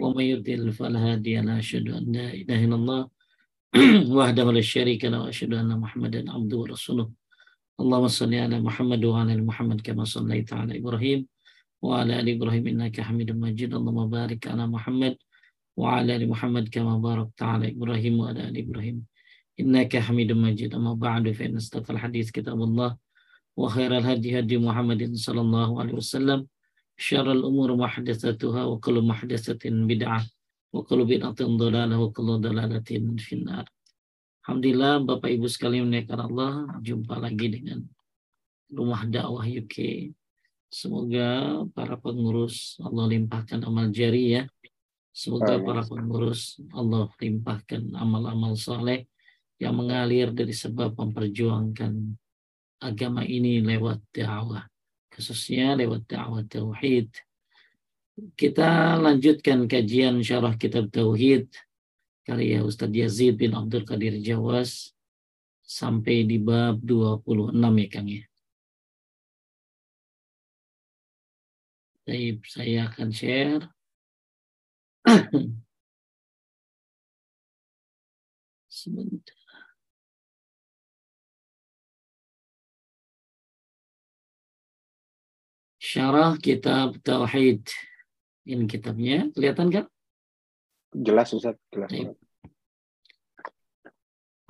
ومن يضلل فلا هادي له أشهد أن لا إله إلا الله وحده لا شريك له وأشهد أن محمدا عبده ورسوله. اللهم صل على محمد وعلى آل محمد كما صليت على إبراهيم وعلى آل إبراهيم إنك حميد مجيد. اللهم بارك على محمد وعلى آل محمد كما باركت على إبراهيم وعلى آل إبراهيم إنك حميد مجيد. أما بعد فإن أصدق الحديث كتاب الله وخير الهدي هدي محمد صلى الله عليه وسلم. syarrul umur muhdatsatuha wa kullu muhdatsatin bid'ah wa kullu bid'atin dhalalah wa kullu dhalalatin finnar. Alhamdulillah Bapak Ibu sekalian menekan Allah jumpa lagi dengan Rumah Dakwah UK. Semoga para pengurus Allah limpahkan amal jari ya. Semoga Amin. para pengurus Allah limpahkan amal-amal soleh yang mengalir dari sebab memperjuangkan agama ini lewat dakwah khususnya lewat dakwah tauhid kita lanjutkan kajian syarah kitab tauhid karya Ustadz Yazid bin Abdul Qadir Jawas sampai di bab 26 ya Kang ya. Saya akan share. Sebentar. Syarah Kitab Tauhid. Ini kitabnya, kelihatan kan? Jelas Ustaz, jelas.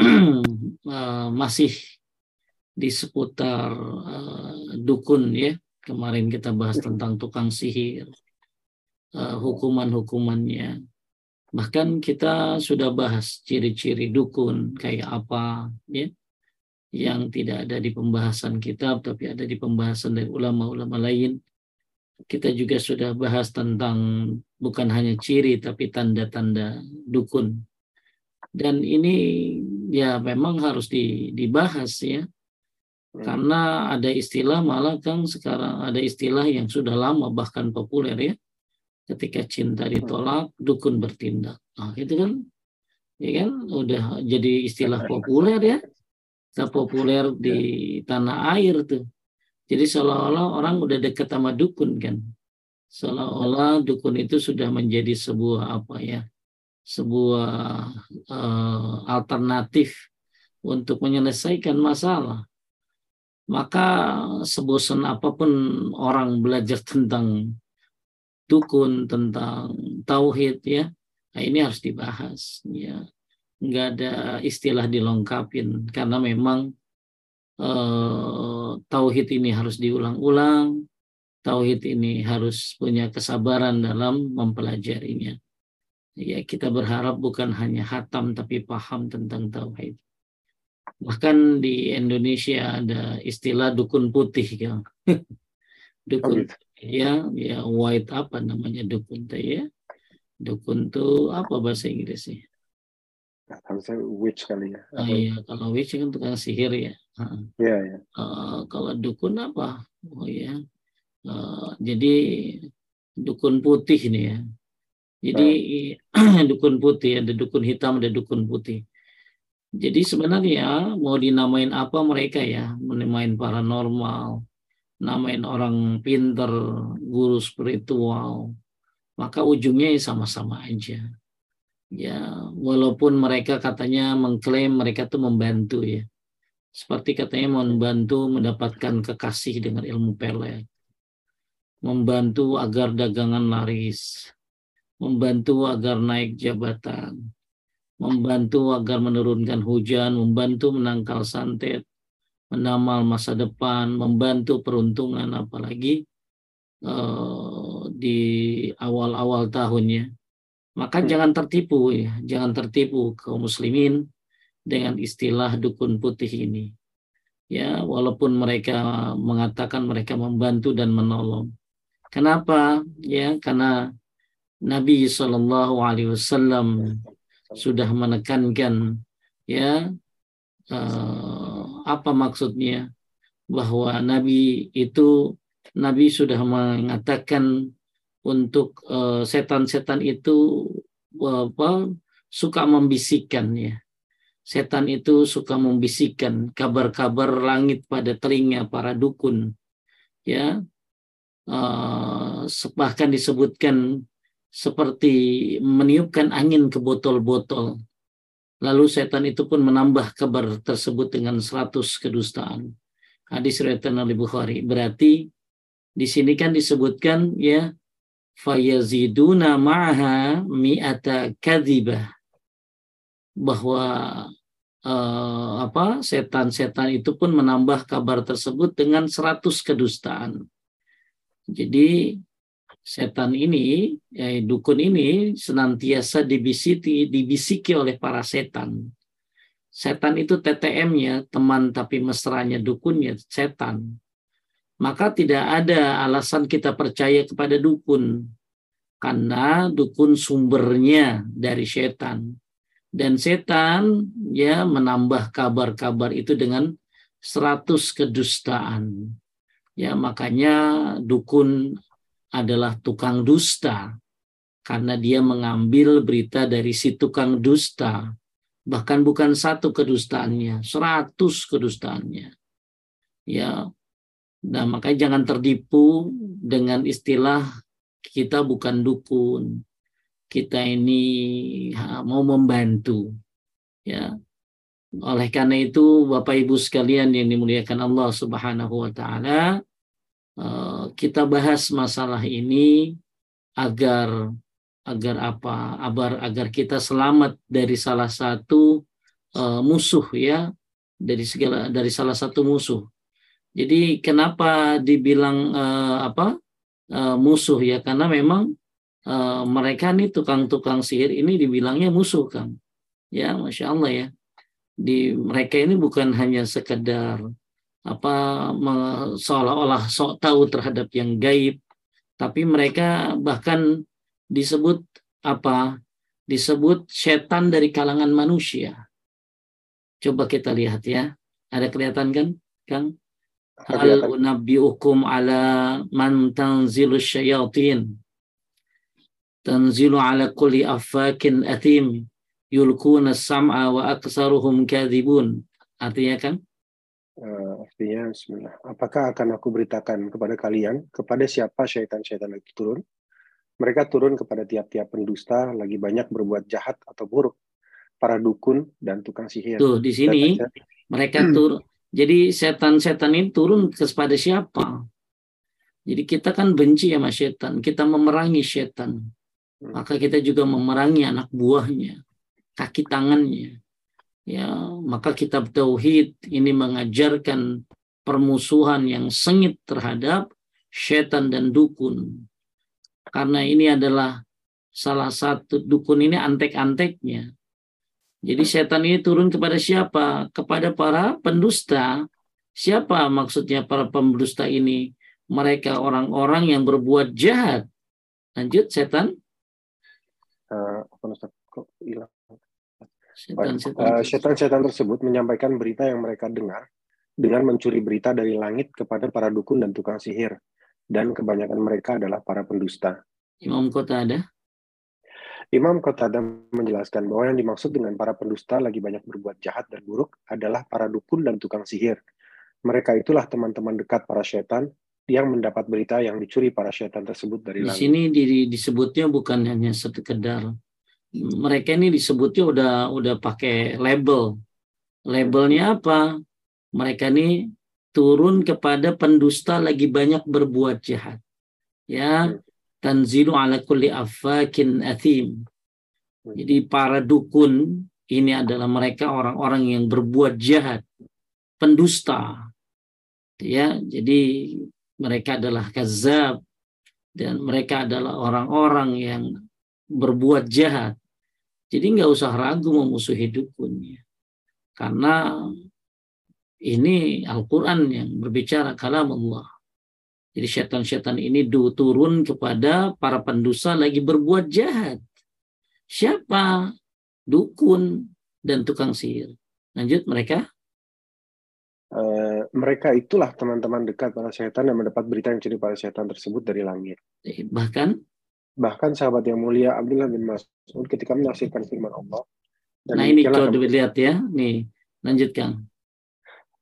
uh, masih di seputar uh, dukun ya. Kemarin kita bahas tentang tukang sihir, uh, hukuman-hukumannya. Bahkan kita sudah bahas ciri-ciri dukun kayak apa ya yang tidak ada di pembahasan kitab tapi ada di pembahasan dari ulama-ulama lain. Kita juga sudah bahas tentang bukan hanya ciri tapi tanda-tanda dukun. Dan ini ya memang harus dibahas ya. Hmm. Karena ada istilah malah kan sekarang ada istilah yang sudah lama bahkan populer ya. Ketika cinta ditolak, dukun bertindak. Nah, itu kan ya kan udah jadi istilah populer ya kita populer di tanah air tuh. Jadi seolah-olah orang udah dekat sama dukun kan. Seolah-olah dukun itu sudah menjadi sebuah apa ya, sebuah uh, alternatif untuk menyelesaikan masalah. Maka sebosan apa pun orang belajar tentang dukun, tentang tauhid ya, nah ini harus dibahas ya nggak ada istilah dilengkapin karena memang uh, tauhid ini harus diulang-ulang, tauhid ini harus punya kesabaran dalam mempelajarinya. Ya kita berharap bukan hanya hatam tapi paham tentang tauhid. Bahkan di Indonesia ada istilah dukun putih ya. dukun ya ya white apa namanya dukun ya. Dukun tuh apa bahasa Inggrisnya? Harusnya witch kali ya. Oh, iya, kalau witch kan tukang sihir ya. Iya, iya. Uh, kalau dukun apa? Oh iya. Uh, jadi dukun putih nih ya. Jadi uh. dukun putih, ada dukun hitam, ada dukun putih. Jadi sebenarnya mau dinamain apa mereka ya? Menamain paranormal, namain orang pinter, guru spiritual, maka ujungnya ya sama-sama aja ya walaupun mereka katanya mengklaim mereka tuh membantu ya. Seperti katanya membantu mendapatkan kekasih dengan ilmu pelet membantu agar dagangan laris. Membantu agar naik jabatan. Membantu agar menurunkan hujan. Membantu menangkal santet. Menamal masa depan. Membantu peruntungan. Apalagi uh, di awal-awal tahunnya maka hmm. jangan tertipu ya, jangan tertipu kaum muslimin dengan istilah dukun putih ini. Ya, walaupun mereka mengatakan mereka membantu dan menolong. Kenapa? Ya, karena Nabi Shallallahu Alaihi Wasallam sudah menekankan ya uh, apa maksudnya bahwa Nabi itu Nabi sudah mengatakan untuk eh, setan-setan uh, itu apa suka membisikkan ya. Setan itu suka membisikkan kabar-kabar langit pada telinga para dukun. Ya. Uh, bahkan disebutkan seperti meniupkan angin ke botol-botol. Lalu setan itu pun menambah kabar tersebut dengan 100 kedustaan. Hadis riwayat Bukhari. Berarti di sini kan disebutkan ya fayaziduna ma'aha mi'ata kadzibah bahwa uh, apa setan-setan itu pun menambah kabar tersebut dengan 100 kedustaan. Jadi setan ini, ya, dukun ini senantiasa dibisiki, dibisiki oleh para setan. Setan itu TTM-nya, teman tapi mesranya dukunnya setan. Maka tidak ada alasan kita percaya kepada dukun. Karena dukun sumbernya dari setan. Dan setan ya menambah kabar-kabar itu dengan 100 kedustaan. Ya makanya dukun adalah tukang dusta karena dia mengambil berita dari si tukang dusta bahkan bukan satu kedustaannya seratus kedustaannya ya nah makanya jangan tertipu dengan istilah kita bukan dukun. Kita ini mau membantu ya. Oleh karena itu Bapak Ibu sekalian yang dimuliakan Allah Subhanahu wa taala Eh, kita bahas masalah ini agar agar apa? Agar agar kita selamat dari salah satu uh, musuh ya. Dari segala dari salah satu musuh jadi kenapa dibilang uh, apa uh, musuh ya? Karena memang uh, mereka nih tukang-tukang sihir ini dibilangnya musuh kan ya masya Allah ya. Di mereka ini bukan hanya sekedar apa seolah-olah sok tahu terhadap yang gaib tapi mereka bahkan disebut apa disebut setan dari kalangan manusia. Coba kita lihat ya. Ada kelihatan kan Kang hal unabbiukum ala man tanzilu syayatin tanzilu ala kulli afakin athim yulkuna sam'a wa aksaruhum kadhibun artinya kan Uh, artinya Bismillah. Apakah akan aku beritakan kepada kalian kepada siapa syaitan-syaitan itu turun? Mereka turun kepada tiap-tiap pendusta lagi banyak berbuat jahat atau buruk, para dukun dan tukang sihir. Tuh di sini mereka turun. Jadi setan-setan ini turun kepada siapa? Jadi kita kan benci sama setan, kita memerangi setan. Hmm. Maka kita juga memerangi anak buahnya, kaki tangannya ya maka kitab tauhid ini mengajarkan permusuhan yang sengit terhadap setan dan dukun karena ini adalah salah satu dukun ini antek-anteknya jadi setan ini turun kepada siapa? Kepada para pendusta. Siapa maksudnya para pendusta ini? Mereka orang-orang yang berbuat jahat. Lanjut setan. Uh, kok hilang? Eh, setan-setan tersebut menyampaikan berita yang mereka dengar dengan mencuri berita dari langit kepada para dukun dan tukang sihir. Dan kebanyakan mereka adalah para pendusta. Imam Kota ada? Imam Kota ada menjelaskan bahwa yang dimaksud dengan para pendusta lagi banyak berbuat jahat dan buruk adalah para dukun dan tukang sihir. Mereka itulah teman-teman dekat para setan yang mendapat berita yang dicuri para setan tersebut dari langit. Di sini disebutnya bukan hanya sekedar mereka ini disebutnya udah udah pakai label. Labelnya apa? Mereka ini turun kepada pendusta lagi banyak berbuat jahat. Ya, tanzilu ala kulli afakin athim. Jadi para dukun ini adalah mereka orang-orang yang berbuat jahat, pendusta. Ya, jadi mereka adalah kazab dan mereka adalah orang-orang yang berbuat jahat. Jadi nggak usah ragu memusuhi dukunnya. Karena ini Al-Quran yang berbicara kalam Allah. Jadi setan-setan ini turun kepada para pendosa lagi berbuat jahat. Siapa? Dukun dan tukang sihir. Lanjut mereka. Uh, mereka itulah teman-teman dekat para setan yang mendapat berita yang ciri para setan tersebut dari langit. Eh, bahkan Bahkan sahabat yang mulia Abdullah bin Mas'ud ketika menafsirkan firman Allah. Dan nah ini coba dilihat ya, nih lanjutkan.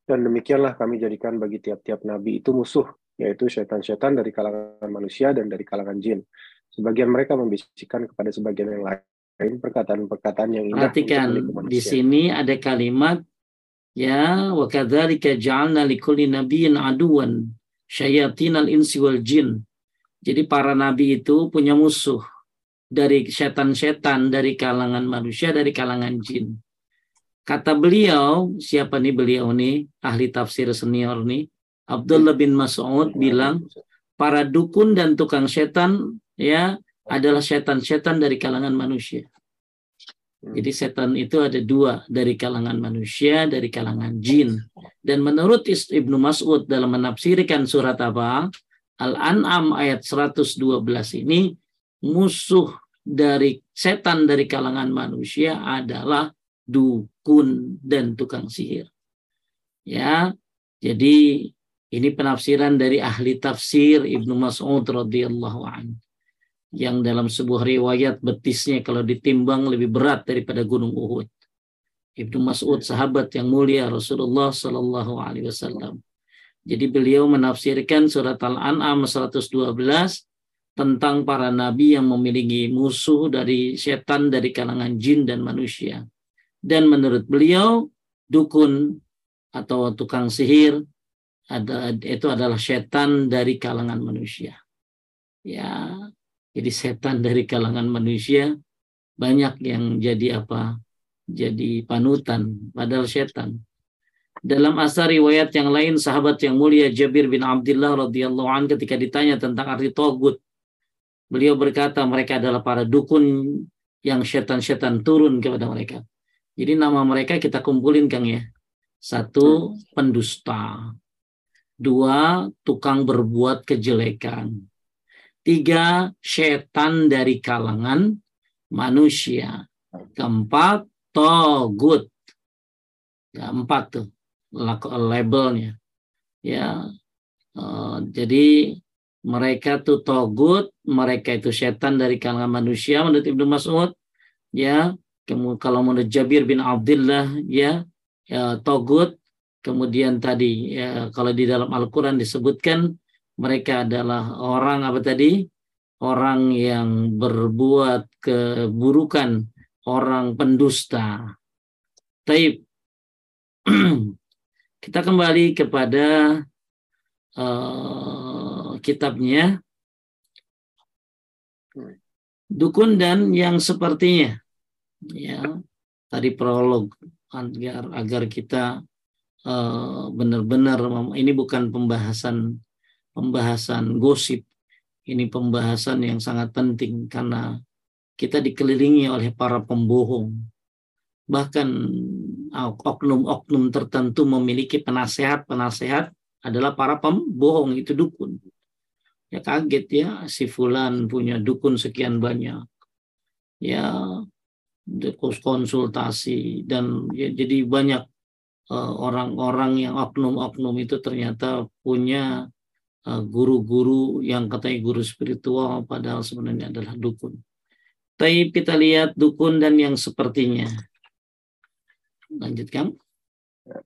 Dan demikianlah kami jadikan bagi tiap-tiap nabi itu musuh, yaitu setan-setan dari kalangan manusia dan dari kalangan jin. Sebagian mereka membisikkan kepada sebagian yang lain perkataan-perkataan yang indah. Perhatikan di sini ada kalimat ya wa kadzalika ja'alna likulli nabiyyin aduwan syayatinal insi wal jin. Jadi para nabi itu punya musuh dari setan-setan dari kalangan manusia dari kalangan jin. Kata beliau, siapa nih beliau nih ahli tafsir senior nih? Abdullah bin Mas'ud bilang para dukun dan tukang setan ya adalah setan-setan dari kalangan manusia. Hmm. Jadi setan itu ada dua dari kalangan manusia, dari kalangan jin. Dan menurut Ibnu Mas'ud dalam menafsirkan surat apa? Al-An'am ayat 112 ini musuh dari setan dari kalangan manusia adalah dukun dan tukang sihir. Ya, jadi ini penafsiran dari ahli tafsir Ibnu Mas'ud radhiyallahu anhu yang dalam sebuah riwayat betisnya kalau ditimbang lebih berat daripada gunung Uhud. Ibnu Mas'ud sahabat yang mulia Rasulullah Shallallahu alaihi wasallam. Jadi beliau menafsirkan surat Al-An'am 112 tentang para nabi yang memiliki musuh dari setan dari kalangan jin dan manusia. Dan menurut beliau dukun atau tukang sihir ada itu adalah setan dari kalangan manusia. Ya, jadi setan dari kalangan manusia banyak yang jadi apa? Jadi panutan padahal setan. Dalam asar riwayat yang lain sahabat yang mulia Jabir bin Abdullah radhiyallahu anhu ketika ditanya tentang arti togut beliau berkata mereka adalah para dukun yang setan-setan turun kepada mereka. Jadi nama mereka kita kumpulin Kang ya. Satu pendusta, Dua, tukang berbuat kejelekan. Tiga, setan dari kalangan manusia. Keempat, togut. Ya, empat tuh labelnya. Ya, uh, jadi mereka tuh togut, mereka itu setan dari kalangan manusia menurut Ibnu Mas'ud. Ya, kalau menurut Jabir bin Abdullah, ya, ya togut Kemudian tadi ya, kalau di dalam Al-Quran disebutkan mereka adalah orang apa tadi? Orang yang berbuat keburukan, orang pendusta. Taib. Kita kembali kepada uh, kitabnya. Dukun dan yang sepertinya. Ya, tadi prolog agar agar kita benar-benar ini bukan pembahasan pembahasan gosip. Ini pembahasan yang sangat penting karena kita dikelilingi oleh para pembohong. Bahkan oknum-oknum tertentu memiliki penasehat-penasehat adalah para pembohong itu dukun. Ya kaget ya si fulan punya dukun sekian banyak. Ya konsultasi dan ya, jadi banyak Eh, orang-orang yang oknum-oknum itu ternyata punya eh, guru-guru yang katanya guru spiritual padahal sebenarnya adalah dukun. Tapi kita lihat dukun dan yang sepertinya. Lanjutkan. Ya,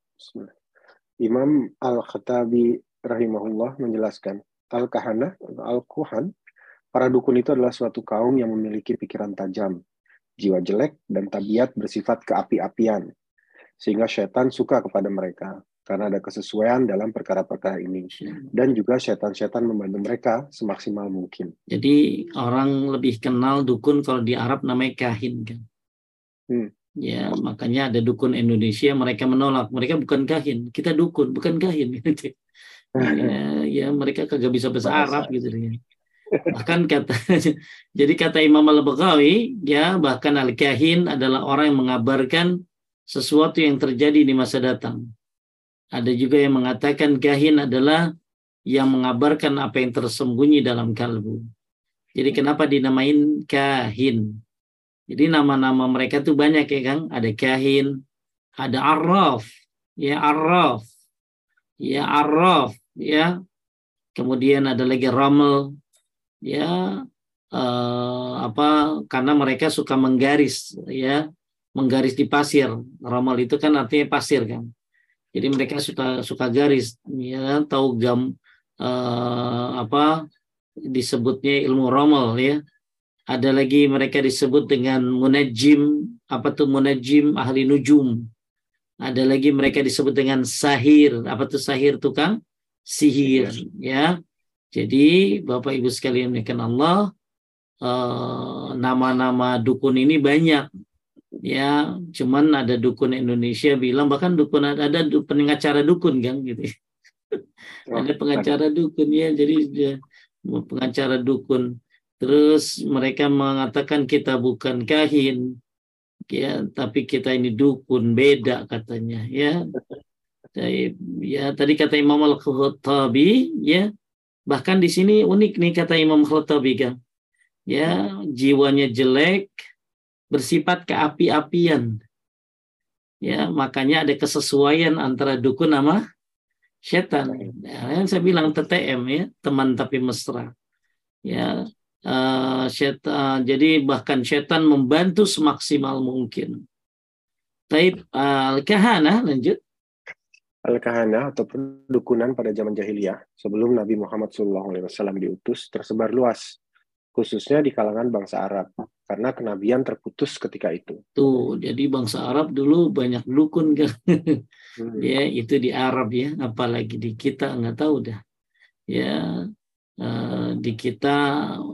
Imam Al-Khattabi rahimahullah menjelaskan, Al-Kahana, Al-Kuhan, para dukun itu adalah suatu kaum yang memiliki pikiran tajam, jiwa jelek, dan tabiat bersifat keapi-apian, sehingga setan suka kepada mereka karena ada kesesuaian dalam perkara-perkara ini dan juga setan-setan membantu mereka semaksimal mungkin. Jadi orang lebih kenal dukun kalau di Arab namanya kahin kan. Hmm. Ya makanya ada dukun Indonesia mereka menolak mereka bukan kahin kita dukun bukan kahin. ya, ya mereka kagak bisa bahasa Arab gitu ya. bahkan kata jadi kata Imam Al Baghawi ya bahkan al kahin adalah orang yang mengabarkan sesuatu yang terjadi di masa datang. Ada juga yang mengatakan kahin adalah yang mengabarkan apa yang tersembunyi dalam kalbu. Jadi kenapa dinamain kahin? Jadi nama-nama mereka tuh banyak ya Kang. Ada kahin, ada arraf, ya arraf, ya arraf, ya. Kemudian ada lagi ramel, ya uh, apa karena mereka suka menggaris ya menggaris di pasir. Ramal itu kan artinya pasir kan. Jadi mereka suka suka garis, ya tahu gam uh, apa disebutnya ilmu ramal ya. ada lagi mereka disebut dengan munajim apa tuh munajim ahli nujum. Ada lagi mereka disebut dengan sahir. Apa tuh sahir tukang sihir ya. Jadi bapak ibu sekalian kan Allah eh, nama-nama dukun ini banyak ya cuman ada dukun Indonesia bilang bahkan dukun ada, ada pengacara dukun kan gitu. Oh, ada pengacara dukun ya. Jadi pengacara dukun. Terus mereka mengatakan kita bukan kahin, ya, tapi kita ini dukun beda katanya, ya. Ya, tadi kata Imam Al-Khattabi, ya, bahkan di sini unik nih kata Imam Al-Khattabi kan, ya, jiwanya jelek, bersifat keapi-apian, ya, makanya ada kesesuaian antara dukun sama setan. Ya, saya bilang TTM ya, teman tapi mesra. Ya, uh, setan, jadi bahkan setan membantu semaksimal mungkin. Taib al-kahana lanjut. Al-kahana atau perdukunan pada zaman jahiliyah sebelum Nabi Muhammad SAW diutus tersebar luas, khususnya di kalangan bangsa Arab karena kenabian terputus ketika itu. Tuh, jadi bangsa Arab dulu banyak dukun kan. hmm. ya, itu di Arab ya, apalagi di kita nggak tahu dah. Ya, uh, di kita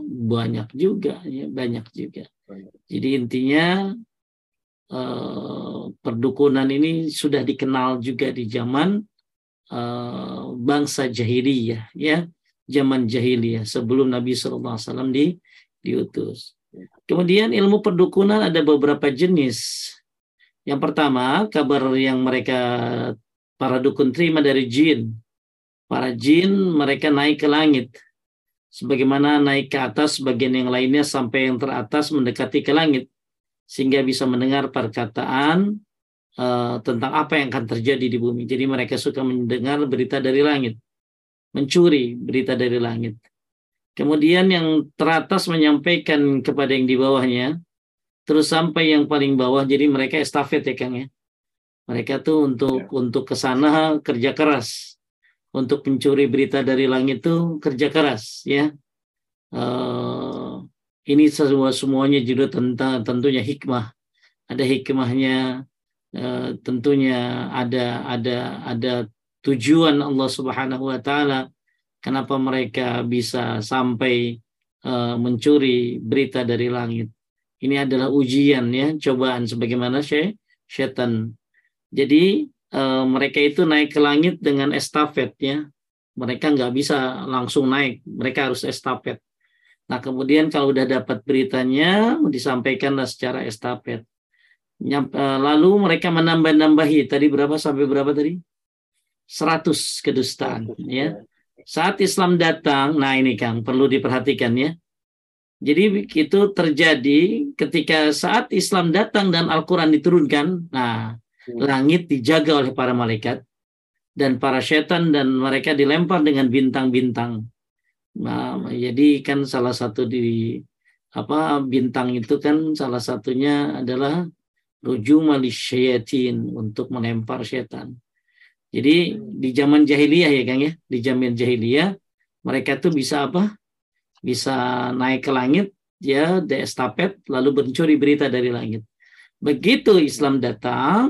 banyak juga ya banyak juga jadi intinya eh, perdukunan ini sudah dikenal juga di zaman eh, bangsa jahiliyah ya zaman jahiliyah sebelum Nabi SAW di diutus kemudian ilmu perdukunan ada beberapa jenis. Yang pertama kabar yang mereka para dukun terima dari jin. Para jin mereka naik ke langit. Sebagaimana naik ke atas bagian yang lainnya sampai yang teratas mendekati ke langit. Sehingga bisa mendengar perkataan uh, tentang apa yang akan terjadi di bumi. Jadi mereka suka mendengar berita dari langit, mencuri berita dari langit. Kemudian yang teratas menyampaikan kepada yang di bawahnya, terus sampai yang paling bawah. Jadi mereka estafet ya Kang ya. Mereka tuh untuk ya. untuk ke sana kerja keras untuk mencuri berita dari langit itu kerja keras ya uh, ini semua semuanya juga tentang tentunya hikmah ada hikmahnya uh, tentunya ada ada ada tujuan Allah Subhanahu Wa Taala kenapa mereka bisa sampai uh, mencuri berita dari langit ini adalah ujian ya cobaan sebagaimana syaitan setan jadi Eh, mereka itu naik ke langit dengan estafet ya. Mereka nggak bisa langsung naik, mereka harus estafet. Nah kemudian kalau udah dapat beritanya disampaikanlah secara estafet. Eh, lalu mereka menambah-nambahi tadi berapa sampai berapa tadi? 100 kedustaan ya. Saat Islam datang, nah ini Kang perlu diperhatikan ya. Jadi itu terjadi ketika saat Islam datang dan Al-Quran diturunkan. Nah, Hmm. langit dijaga oleh para malaikat dan para setan dan mereka dilempar dengan bintang-bintang. Nah, jadi kan salah satu di apa bintang itu kan salah satunya adalah rujum syayatin untuk melempar setan. Jadi di zaman jahiliyah ya Kang ya, di zaman jahiliyah mereka tuh bisa apa? Bisa naik ke langit ya, de estafet lalu mencuri berita dari langit. Begitu Islam datang,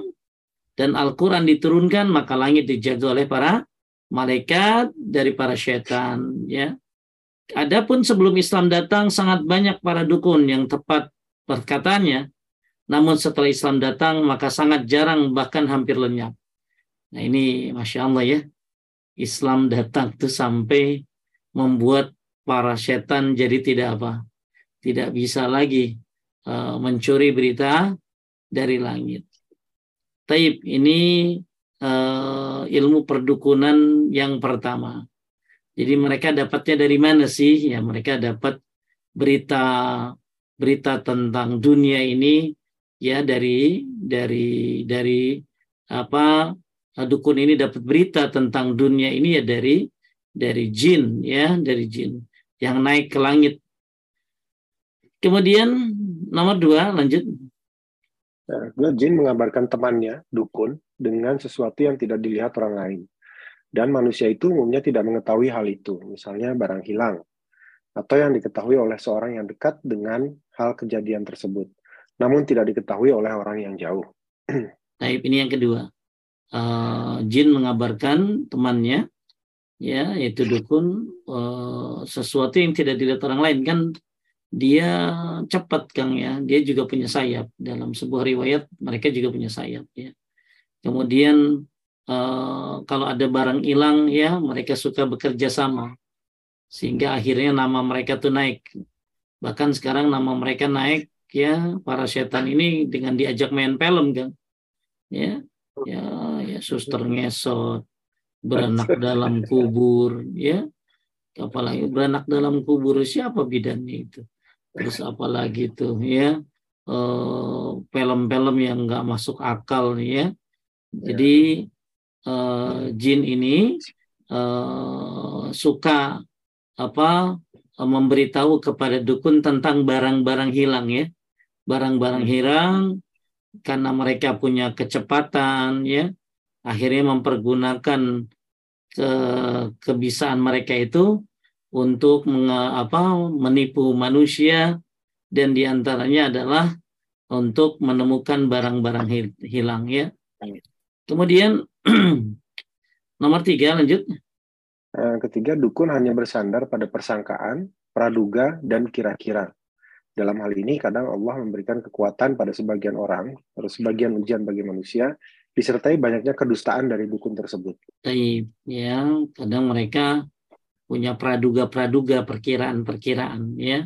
dan Al-Quran diturunkan maka langit dijaga oleh para malaikat dari para syaitan ya. Adapun sebelum Islam datang sangat banyak para dukun yang tepat perkataannya. Namun setelah Islam datang maka sangat jarang bahkan hampir lenyap nah ini masya Allah ya Islam datang tuh sampai membuat para setan jadi tidak apa tidak bisa lagi uh, mencuri berita dari langit Taib ini uh, ilmu perdukunan yang pertama. Jadi mereka dapatnya dari mana sih? Ya mereka dapat berita berita tentang dunia ini ya dari dari dari apa dukun ini dapat berita tentang dunia ini ya dari dari jin ya dari jin yang naik ke langit. Kemudian nomor dua lanjut Nah, jin mengabarkan temannya, dukun, dengan sesuatu yang tidak dilihat orang lain. Dan manusia itu umumnya tidak mengetahui hal itu, misalnya barang hilang. atau yang diketahui oleh seorang yang dekat dengan hal kejadian tersebut, namun tidak diketahui oleh orang yang jauh. Taib ini yang kedua. Uh, jin mengabarkan temannya, ya, yaitu dukun uh, sesuatu yang tidak dilihat orang lain kan dia cepat Kang ya, dia juga punya sayap. Dalam sebuah riwayat mereka juga punya sayap ya. Kemudian uh, kalau ada barang hilang ya mereka suka bekerja sama sehingga akhirnya nama mereka tuh naik. Bahkan sekarang nama mereka naik ya para setan ini dengan diajak main film kan. Ya, ya, ya suster ngesot, beranak dalam kubur, ya. Apalagi beranak dalam kubur siapa bidannya itu? Terus apalagi tuh ya eh, film-film yang nggak masuk akal nih ya. Jadi uh, jin ini uh, suka apa memberitahu kepada dukun tentang barang-barang hilang ya barang-barang hmm. hilang karena mereka punya kecepatan ya akhirnya mempergunakan ke kebisaan mereka itu untuk apa menipu manusia dan di antaranya adalah untuk menemukan barang-barang hilang ya kemudian nomor tiga lanjut Eh, ketiga, dukun hanya bersandar pada persangkaan, praduga, dan kira-kira. Dalam hal ini, kadang Allah memberikan kekuatan pada sebagian orang, terus sebagian ujian bagi manusia, disertai banyaknya kedustaan dari dukun tersebut. Taib, ya, kadang mereka punya praduga-praduga, perkiraan-perkiraan, ya.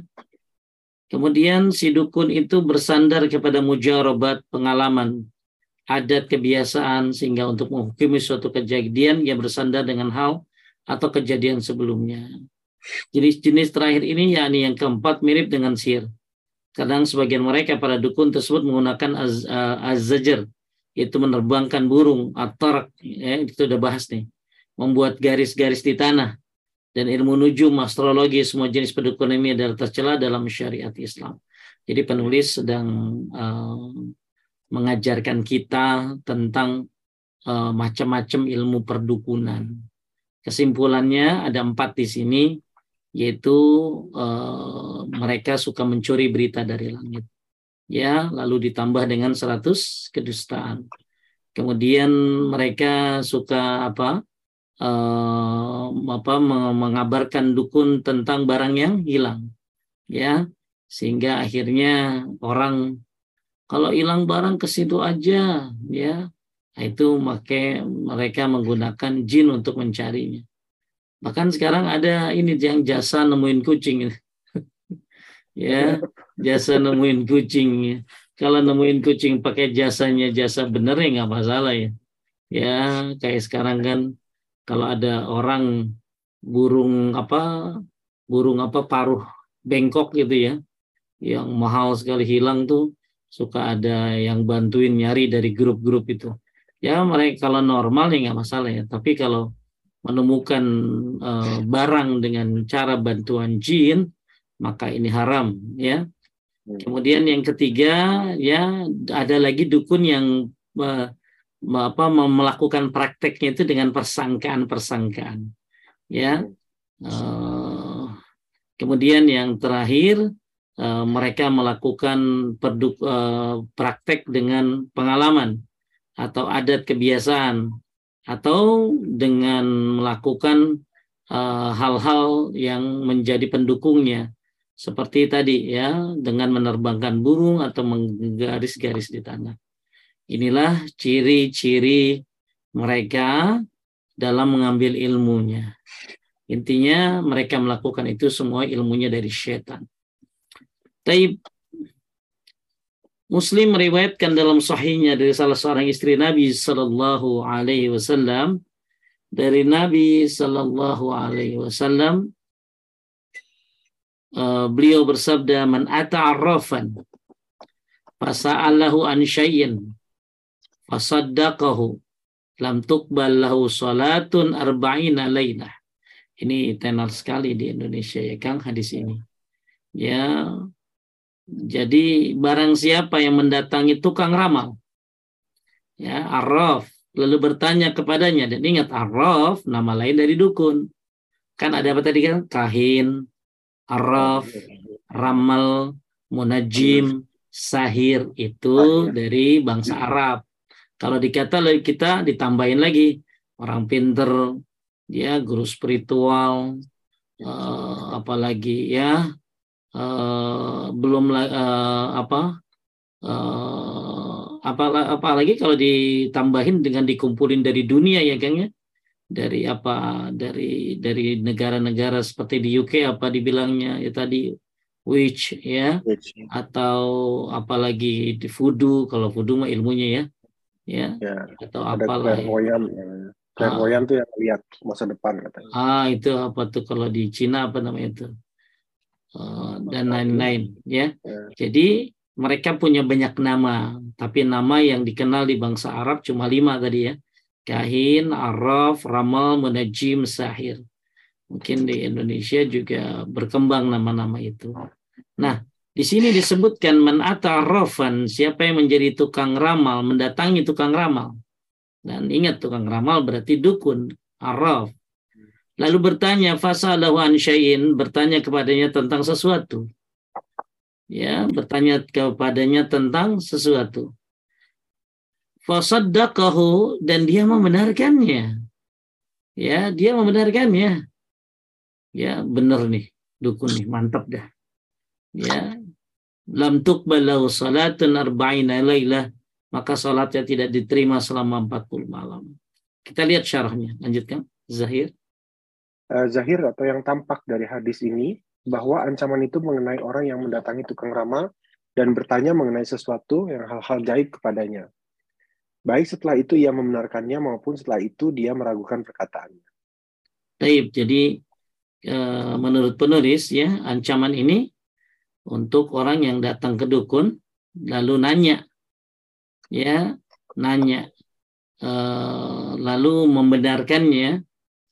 Kemudian si dukun itu bersandar kepada mujarobat pengalaman, adat kebiasaan, sehingga untuk menghukumi suatu kejadian, ia bersandar dengan hal atau kejadian sebelumnya. Jenis-jenis terakhir ini yakni yang keempat mirip dengan sihir. Kadang sebagian mereka pada dukun tersebut menggunakan az, uh, itu menerbangkan burung atau ya, itu udah bahas nih. Membuat garis-garis di tanah dan ilmu nujum, astrologi, semua jenis pendukun ini adalah tercela dalam syariat Islam. Jadi penulis sedang uh, mengajarkan kita tentang uh, macam-macam ilmu perdukunan Kesimpulannya ada empat di sini, yaitu uh, mereka suka mencuri berita dari langit. Ya, lalu ditambah dengan 100 kedustaan. Kemudian mereka suka apa? Uh, apa mengabarkan dukun tentang barang yang hilang. Ya, sehingga akhirnya orang kalau hilang barang ke situ aja, ya itu make mereka menggunakan jin untuk mencarinya. Bahkan sekarang ada ini yang jasa nemuin kucing. ya, jasa nemuin kucing. Kalau nemuin kucing pakai jasanya jasa bener ya nggak masalah ya. Ya, kayak sekarang kan kalau ada orang burung apa burung apa paruh bengkok gitu ya yang mahal sekali hilang tuh suka ada yang bantuin nyari dari grup-grup itu ya mereka kalau normal ya nggak masalah ya tapi kalau menemukan uh, barang dengan cara bantuan jin maka ini haram ya. Hmm. kemudian yang ketiga ya ada lagi dukun yang uh, apa melakukan prakteknya itu dengan persangkaan-persangkaan ya. Uh, kemudian yang terakhir uh, mereka melakukan perduk, uh, praktek dengan pengalaman atau adat kebiasaan atau dengan melakukan eh, hal-hal uh, yang menjadi pendukungnya seperti tadi ya dengan menerbangkan burung atau menggaris-garis di tanah. Inilah ciri-ciri mereka dalam mengambil ilmunya. Intinya mereka melakukan itu semua ilmunya dari setan. Tapi Muslim meriwayatkan dalam sahihnya dari salah seorang istri Nabi Sallallahu Alaihi Wasallam. Dari Nabi Sallallahu Alaihi Wasallam uh, beliau bersabda man ata'arrafan fasa'alahu an syai'in fasaddaqahu lam tuqbal lahu salatun arba'ina lailah ini tenar sekali di Indonesia ya Kang hadis ini. Ya jadi barang siapa yang mendatangi tukang ramal, ya arraf, lalu bertanya kepadanya dan ingat arraf nama lain dari dukun. Kan ada apa tadi kan? Kahin, araf, ramal, munajim, sahir itu dari bangsa Arab. Kalau dikata kita ditambahin lagi orang pinter, ya guru spiritual, uh, apalagi ya uh, belum uh, apa uh, apalagi kalau ditambahin dengan dikumpulin dari dunia ya Kang ya dari apa dari dari negara-negara seperti di UK apa dibilangnya ya tadi witch ya witch. atau apalagi di voodoo kalau voodoo mah ilmunya ya ya, ya atau apa clairvoyant ya. clairvoyant ah. tuh yang lihat masa depan katanya ah itu apa tuh kalau di Cina apa namanya itu dan lain-lain ya. ya jadi mereka punya banyak nama tapi nama yang dikenal di bangsa Arab cuma lima tadi ya kahin, araf, ramal, munajim, sahir. Mungkin di Indonesia juga berkembang nama-nama itu. Nah, di sini disebutkan man rafan, siapa yang menjadi tukang ramal, mendatangi tukang ramal. Dan ingat tukang ramal berarti dukun, araf. Lalu bertanya fasalahu an syai'in, bertanya kepadanya tentang sesuatu. Ya, bertanya kepadanya tentang sesuatu fasaddaqahu dan dia membenarkannya. Ya, dia membenarkannya. Ya, benar nih, dukun nih, mantap dah. Ya, lam tuqbalahu salatun arba'ina lailah, maka salatnya tidak diterima selama 40 malam. Kita lihat syarahnya. Lanjutkan, Zahir. Uh, Zahir atau yang tampak dari hadis ini bahwa ancaman itu mengenai orang yang mendatangi tukang ramal dan bertanya mengenai sesuatu yang hal-hal gaib kepadanya baik setelah itu ia membenarkannya maupun setelah itu dia meragukan perkataannya. Baik, jadi e, menurut penulis ya ancaman ini untuk orang yang datang ke dukun lalu nanya ya nanya e, lalu membenarkannya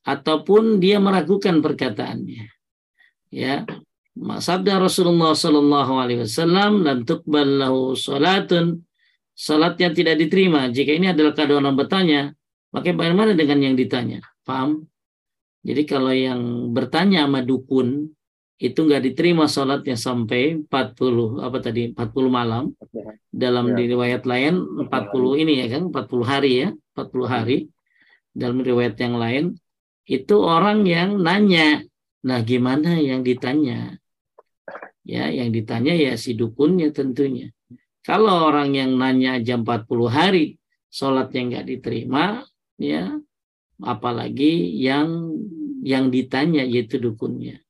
ataupun dia meragukan perkataannya ya sabda Rasulullah Shallallahu Alaihi Wasallam dan tukbal lahu salatun salat yang tidak diterima. Jika ini adalah keadaan orang bertanya, maka bagaimana dengan yang ditanya? Paham? Jadi kalau yang bertanya sama dukun itu nggak diterima sholatnya sampai 40 apa tadi 40 malam dalam ya. riwayat lain 40 ini ya kan 40 hari ya 40 hari dalam riwayat yang lain itu orang yang nanya nah gimana yang ditanya ya yang ditanya ya si dukunnya tentunya kalau orang yang nanya jam 40 hari sholatnya nggak diterima, ya apalagi yang yang ditanya yaitu dukunnya.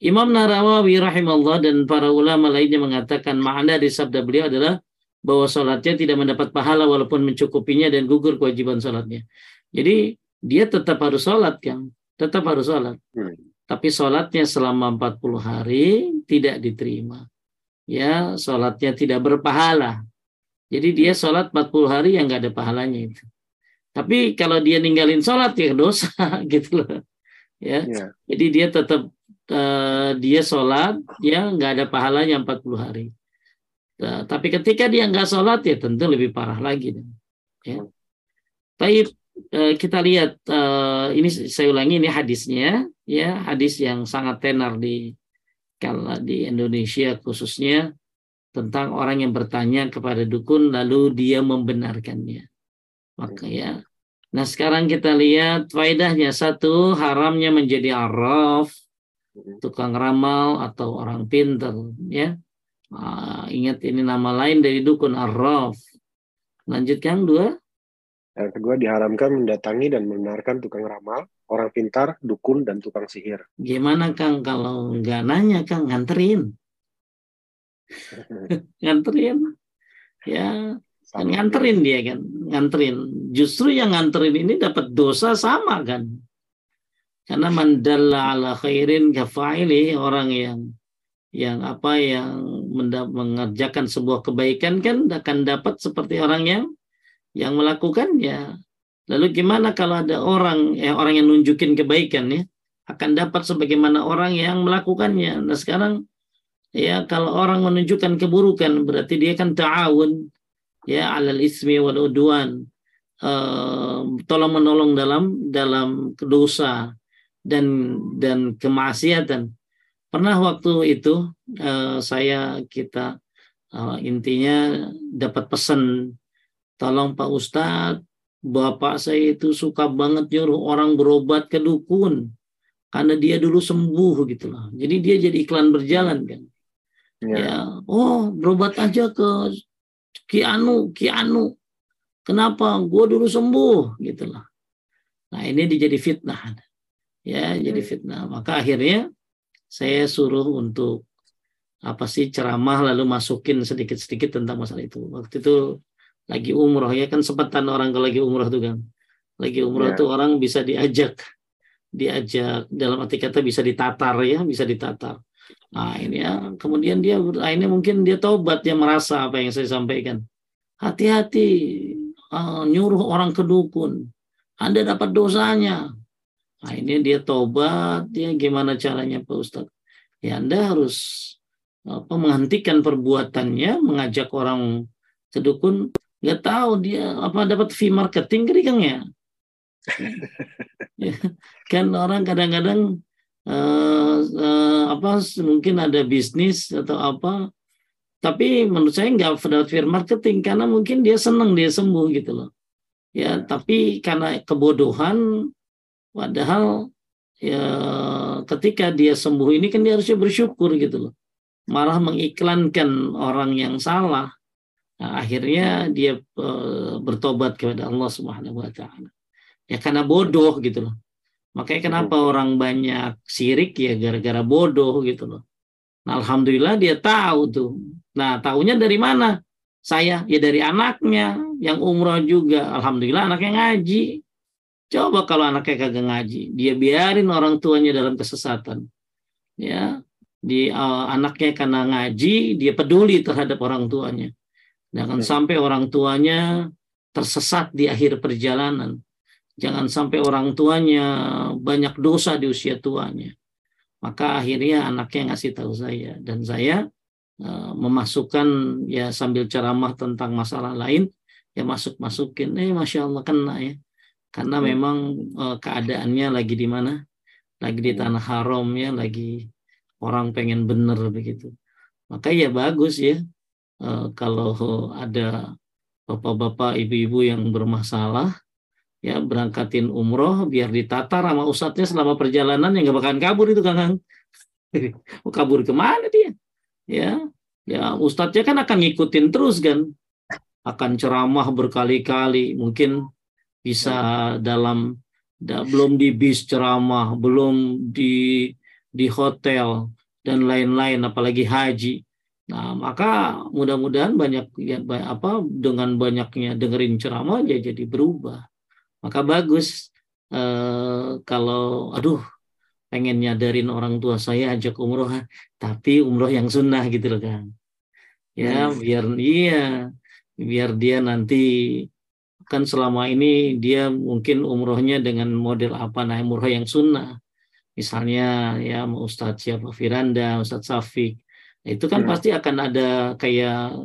Imam Narawawi rahimahullah dan para ulama lainnya mengatakan makna di sabda beliau adalah bahwa sholatnya tidak mendapat pahala walaupun mencukupinya dan gugur kewajiban sholatnya. Jadi dia tetap harus sholat kan, tetap harus sholat. Hmm. Tapi sholatnya selama 40 hari tidak diterima ya sholatnya tidak berpahala. Jadi dia sholat 40 hari yang nggak ada pahalanya itu. Tapi kalau dia ninggalin sholat ya dosa gitu loh. Ya. Yeah. Jadi dia tetap uh, dia sholat ya nggak ada pahalanya 40 hari. Uh, tapi ketika dia nggak sholat ya tentu lebih parah lagi. Ya. Tapi uh, kita lihat uh, ini saya ulangi ini hadisnya ya hadis yang sangat tenar di kalau di Indonesia khususnya tentang orang yang bertanya kepada dukun lalu dia membenarkannya. Maka ya. Nah sekarang kita lihat faedahnya satu haramnya menjadi araf, tukang ramal atau orang pintar ya. Nah, ingat ini nama lain dari dukun araf. Lanjutkan dua. Yang kedua diharamkan mendatangi dan membenarkan tukang ramal, orang pintar, dukun, dan tukang sihir. Gimana Kang kalau nggak nanya Kang nganterin? nganterin. Ya, kan nganterin dia kan, nganterin. Justru yang nganterin ini dapat dosa sama kan. Karena mandalla ala khairin kafaili orang yang yang apa yang mengerjakan sebuah kebaikan kan akan dapat seperti orang yang yang melakukannya. Lalu gimana kalau ada orang yang orang yang nunjukin kebaikan ya akan dapat sebagaimana orang yang melakukannya. Nah sekarang ya kalau orang menunjukkan keburukan berarti dia kan ta'awun ya alal ismi wal udwan uh, tolong menolong dalam dalam dosa dan dan kemaksiatan pernah waktu itu uh, saya kita uh, intinya dapat pesan tolong Pak Ustadz bapak saya itu suka banget nyuruh orang berobat ke dukun karena dia dulu sembuh gitu loh. Jadi dia jadi iklan berjalan kan. Ya, ya oh berobat aja ke Ki Anu, Ki Anu. Kenapa? Gue dulu sembuh gitu loh. Nah ini dijadi fitnah. Ya, jadi hmm. fitnah. Maka akhirnya saya suruh untuk apa sih ceramah lalu masukin sedikit-sedikit tentang masalah itu. Waktu itu lagi umroh ya kan sempatan orang kalau lagi umroh tuh kan lagi umroh yeah. tuh orang bisa diajak diajak dalam arti kata bisa ditatar ya bisa ditatar. Nah ini ya kemudian dia ini mungkin dia taubat dia merasa apa yang saya sampaikan. Hati-hati uh, nyuruh orang ke dukun. Anda dapat dosanya. Nah ini dia taubat dia gimana caranya Pak Ustadz? Ya Anda harus apa menghentikan perbuatannya mengajak orang ke dukun nggak tahu dia apa dapat fee marketing kan ya? Kan orang kadang-kadang uh, uh, apa mungkin ada bisnis atau apa tapi menurut saya nggak dapat fee marketing karena mungkin dia senang dia sembuh gitu loh. Ya tapi karena kebodohan padahal ya ketika dia sembuh ini kan dia harusnya bersyukur gitu loh. Malah mengiklankan orang yang salah Nah, akhirnya dia uh, bertobat kepada Allah Subhanahu wa taala. Ya karena bodoh gitu loh. Makanya kenapa orang banyak sirik ya gara-gara bodoh gitu loh. Nah, alhamdulillah dia tahu tuh. Nah, tahunya dari mana? Saya ya dari anaknya yang umroh juga. Alhamdulillah anaknya ngaji. Coba kalau anaknya kagak ngaji, dia biarin orang tuanya dalam kesesatan. Ya, di uh, anaknya karena ngaji, dia peduli terhadap orang tuanya Jangan sampai orang tuanya tersesat di akhir perjalanan. Jangan sampai orang tuanya banyak dosa di usia tuanya. Maka akhirnya anaknya ngasih tahu saya. Dan saya uh, memasukkan ya sambil ceramah tentang masalah lain ya masuk masukin eh masya Allah kena ya. Karena hmm. memang uh, keadaannya lagi di mana? Lagi di tanah haram ya lagi orang pengen bener begitu. Maka ya bagus ya kalau ada bapak-bapak, ibu-ibu yang bermasalah, ya berangkatin umroh biar ditatar sama ustadznya selama perjalanan yang gak bakalan kabur itu kang mau kabur ke mana dia? Ya ya ustadznya kan akan ngikutin terus kan akan ceramah berkali-kali mungkin bisa dalam da, belum di bis ceramah belum di di hotel dan lain-lain apalagi haji Nah, maka mudah-mudahan banyak ya, apa dengan banyaknya dengerin ceramah aja jadi berubah. Maka bagus eh, kalau aduh pengen nyadarin orang tua saya ajak umroh tapi umroh yang sunnah gitu loh kan. Ya, hmm. biar iya biar dia nanti kan selama ini dia mungkin umrohnya dengan model apa nah umroh yang sunnah. Misalnya ya Ustadz siapa Firanda, Ustadz Safik, itu kan hmm. pasti akan ada kayak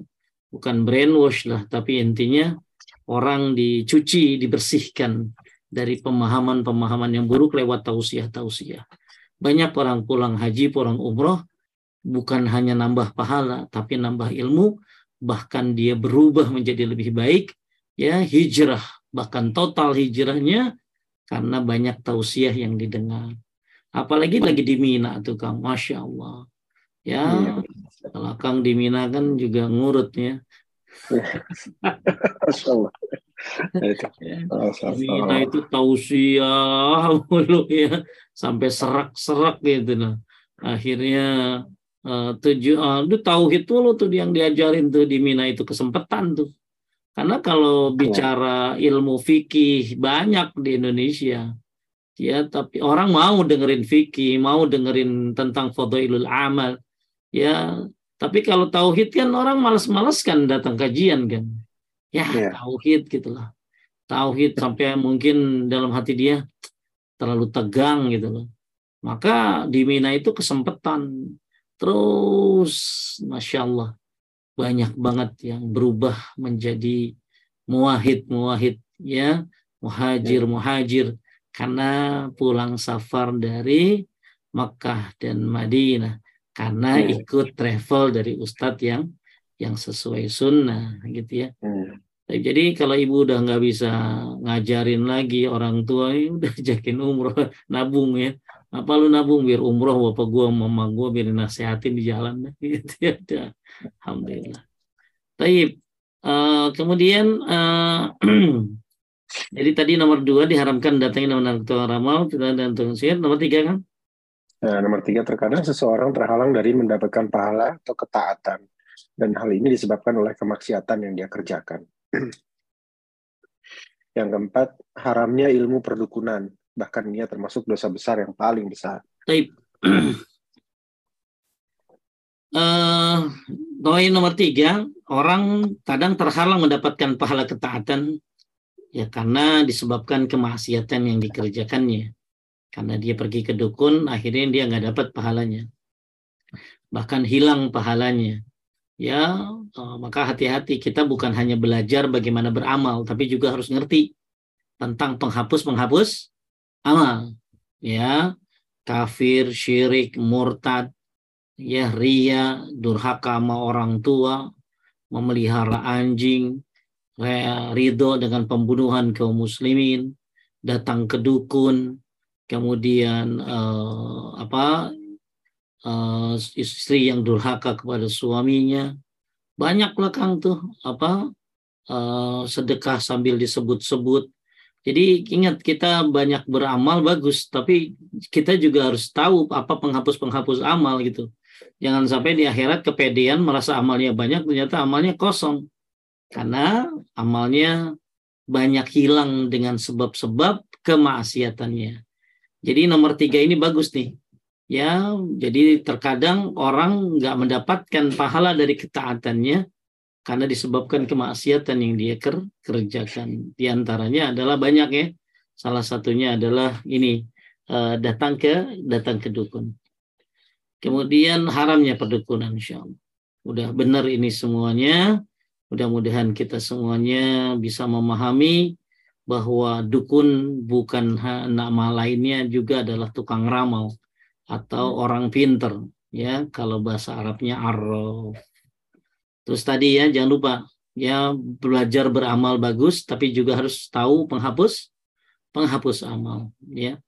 bukan brainwash lah, tapi intinya orang dicuci, dibersihkan dari pemahaman-pemahaman yang buruk lewat tausiah-tausiah. Banyak orang pulang haji, pulang umroh, bukan hanya nambah pahala, tapi nambah ilmu, bahkan dia berubah menjadi lebih baik, ya hijrah, bahkan total hijrahnya karena banyak tausiah yang didengar. Apalagi lagi di Mina tuh Kang, Masya Allah. Ya, iya. kalau Kang di Mina kan juga ngurut ya. Mina itu tausiah mulu ya sampai serak-serak gitu nah. Akhirnya uh, tujuh uh, itu tauhid lo tuh yang diajarin tuh di Mina itu kesempatan tuh. Karena kalau iya. bicara ilmu fikih banyak di Indonesia. Ya, tapi orang mau dengerin fikih, mau dengerin tentang fadhailul amal ya tapi kalau tauhid kan orang malas-malas kan datang kajian kan. Ya yeah. tauhid gitulah tauhid sampai mungkin dalam hati dia terlalu tegang gitu loh. Maka di Mina itu kesempatan terus masya Allah banyak banget yang berubah menjadi muahid muahid ya. Muhajir ya. muhajir. Karena pulang safar dari Makkah dan Madinah karena hmm. ikut travel dari ustadz yang yang sesuai sunnah gitu ya. Hmm. Jadi kalau ibu udah nggak bisa ngajarin lagi orang tua, ya udah jakin umroh, nabung ya. Apa lu nabung biar umroh bapak gua, mama gua biar nasehatin di jalan gitu ya. Alhamdulillah. Taib. Uh, kemudian uh, jadi tadi nomor dua diharamkan datangnya nama ketua ramal, dan tukang Nomor tiga kan? Nah, nomor tiga, terkadang seseorang terhalang dari mendapatkan pahala atau ketaatan. Dan hal ini disebabkan oleh kemaksiatan yang dia kerjakan. yang keempat, haramnya ilmu perdukunan. Bahkan ia termasuk dosa besar yang paling besar. Baik. uh, nomor tiga, orang kadang terhalang mendapatkan pahala ketaatan ya karena disebabkan kemaksiatan yang dikerjakannya karena dia pergi ke dukun akhirnya dia nggak dapat pahalanya. Bahkan hilang pahalanya. Ya uh, maka hati-hati. Kita bukan hanya belajar bagaimana beramal tapi juga harus ngerti tentang penghapus-penghapus amal. Ya kafir syirik murtad ya ria durhaka sama orang tua memelihara anjing ridho dengan pembunuhan kaum muslimin datang ke dukun kemudian uh, apa uh, istri yang durhaka kepada suaminya. Banyak belakang tuh apa uh, sedekah sambil disebut-sebut. Jadi ingat kita banyak beramal bagus tapi kita juga harus tahu apa penghapus-penghapus amal gitu. Jangan sampai di akhirat kepedean merasa amalnya banyak ternyata amalnya kosong. Karena amalnya banyak hilang dengan sebab-sebab kemaksiatannya jadi nomor tiga ini bagus nih. Ya, jadi terkadang orang nggak mendapatkan pahala dari ketaatannya karena disebabkan kemaksiatan yang dia ker kerjakan. Di antaranya adalah banyak ya. Salah satunya adalah ini uh, datang ke datang ke dukun. Kemudian haramnya perdukunan insya Allah. Udah benar ini semuanya. Mudah-mudahan kita semuanya bisa memahami bahwa dukun bukan nama lainnya juga adalah tukang ramal atau hmm. orang pinter ya kalau bahasa Arabnya arrof. Terus tadi ya jangan lupa ya belajar beramal bagus tapi juga harus tahu penghapus penghapus amal ya.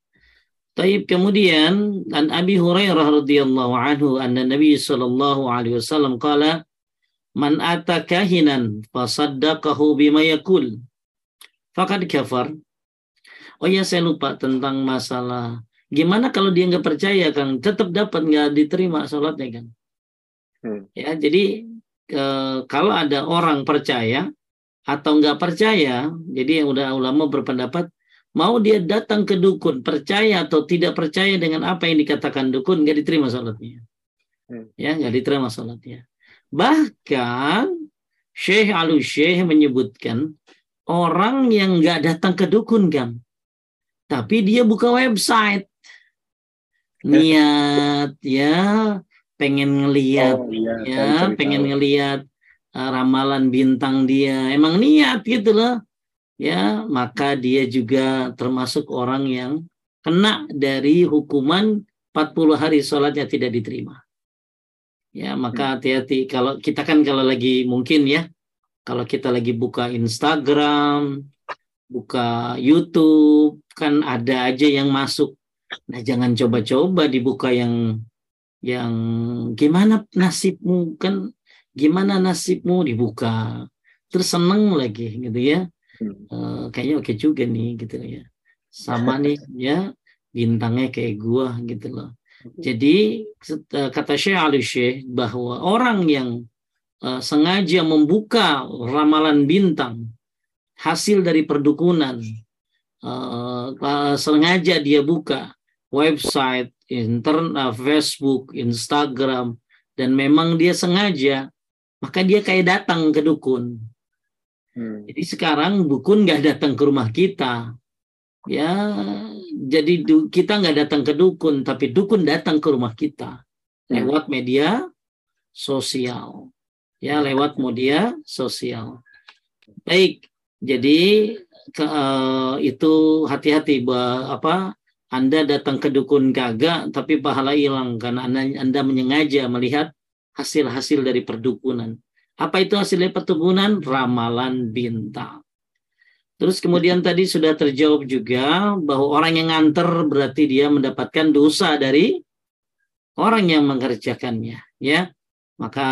Taib kemudian an Abi Hurairah radhiyallahu anhu anna Nabi sallallahu alaihi wasallam qala man ata kahinan fasaddaqahu bima yakul Fakat kafar. Oh ya saya lupa tentang masalah gimana kalau dia nggak percaya Kang tetap dapat nggak diterima sholatnya kan. Hmm. Ya jadi e, kalau ada orang percaya atau nggak percaya, jadi yang udah ulama berpendapat mau dia datang ke dukun percaya atau tidak percaya dengan apa yang dikatakan dukun nggak diterima sholatnya. Hmm. Ya nggak diterima sholatnya. Bahkan Syekh Alu Syekh menyebutkan orang yang nggak datang ke dukun kan tapi dia buka website. Niat ya. Pengen ngeliat oh, iya, ya. pengen ngeliat uh, ramalan bintang dia. Emang niat gitu loh ya. Maka dia juga termasuk orang yang kena dari hukuman 40 hari sholatnya tidak diterima. Ya maka hmm. hati-hati. Kalau kita kan kalau lagi mungkin ya kalau kita lagi buka Instagram, buka YouTube, kan ada aja yang masuk. Nah, jangan coba-coba dibuka yang yang gimana nasibmu kan gimana nasibmu dibuka terus seneng lagi gitu ya hmm. uh, kayaknya oke juga nih gitu ya sama nih ya bintangnya kayak gua gitu loh hmm. jadi eh, kata Syekh Ali Syekh bahwa orang yang uh, sengaja membuka ramalan bintang hasil dari perdukunan uh, uh, sengaja dia buka website internet Facebook Instagram dan memang dia sengaja maka dia kayak datang ke dukun hmm. jadi sekarang dukun nggak datang ke rumah kita ya jadi kita nggak datang ke dukun tapi dukun datang ke rumah kita hmm. lewat media sosial ya lewat media sosial. Baik, jadi ke, uh, itu hati-hati apa Anda datang ke dukun kagak, tapi pahala hilang karena Anda, anda menyengaja melihat hasil-hasil dari perdukunan. Apa itu hasil dari perdukunan? Ramalan bintang. Terus kemudian tadi sudah terjawab juga bahwa orang yang nganter berarti dia mendapatkan dosa dari orang yang mengerjakannya, ya. Maka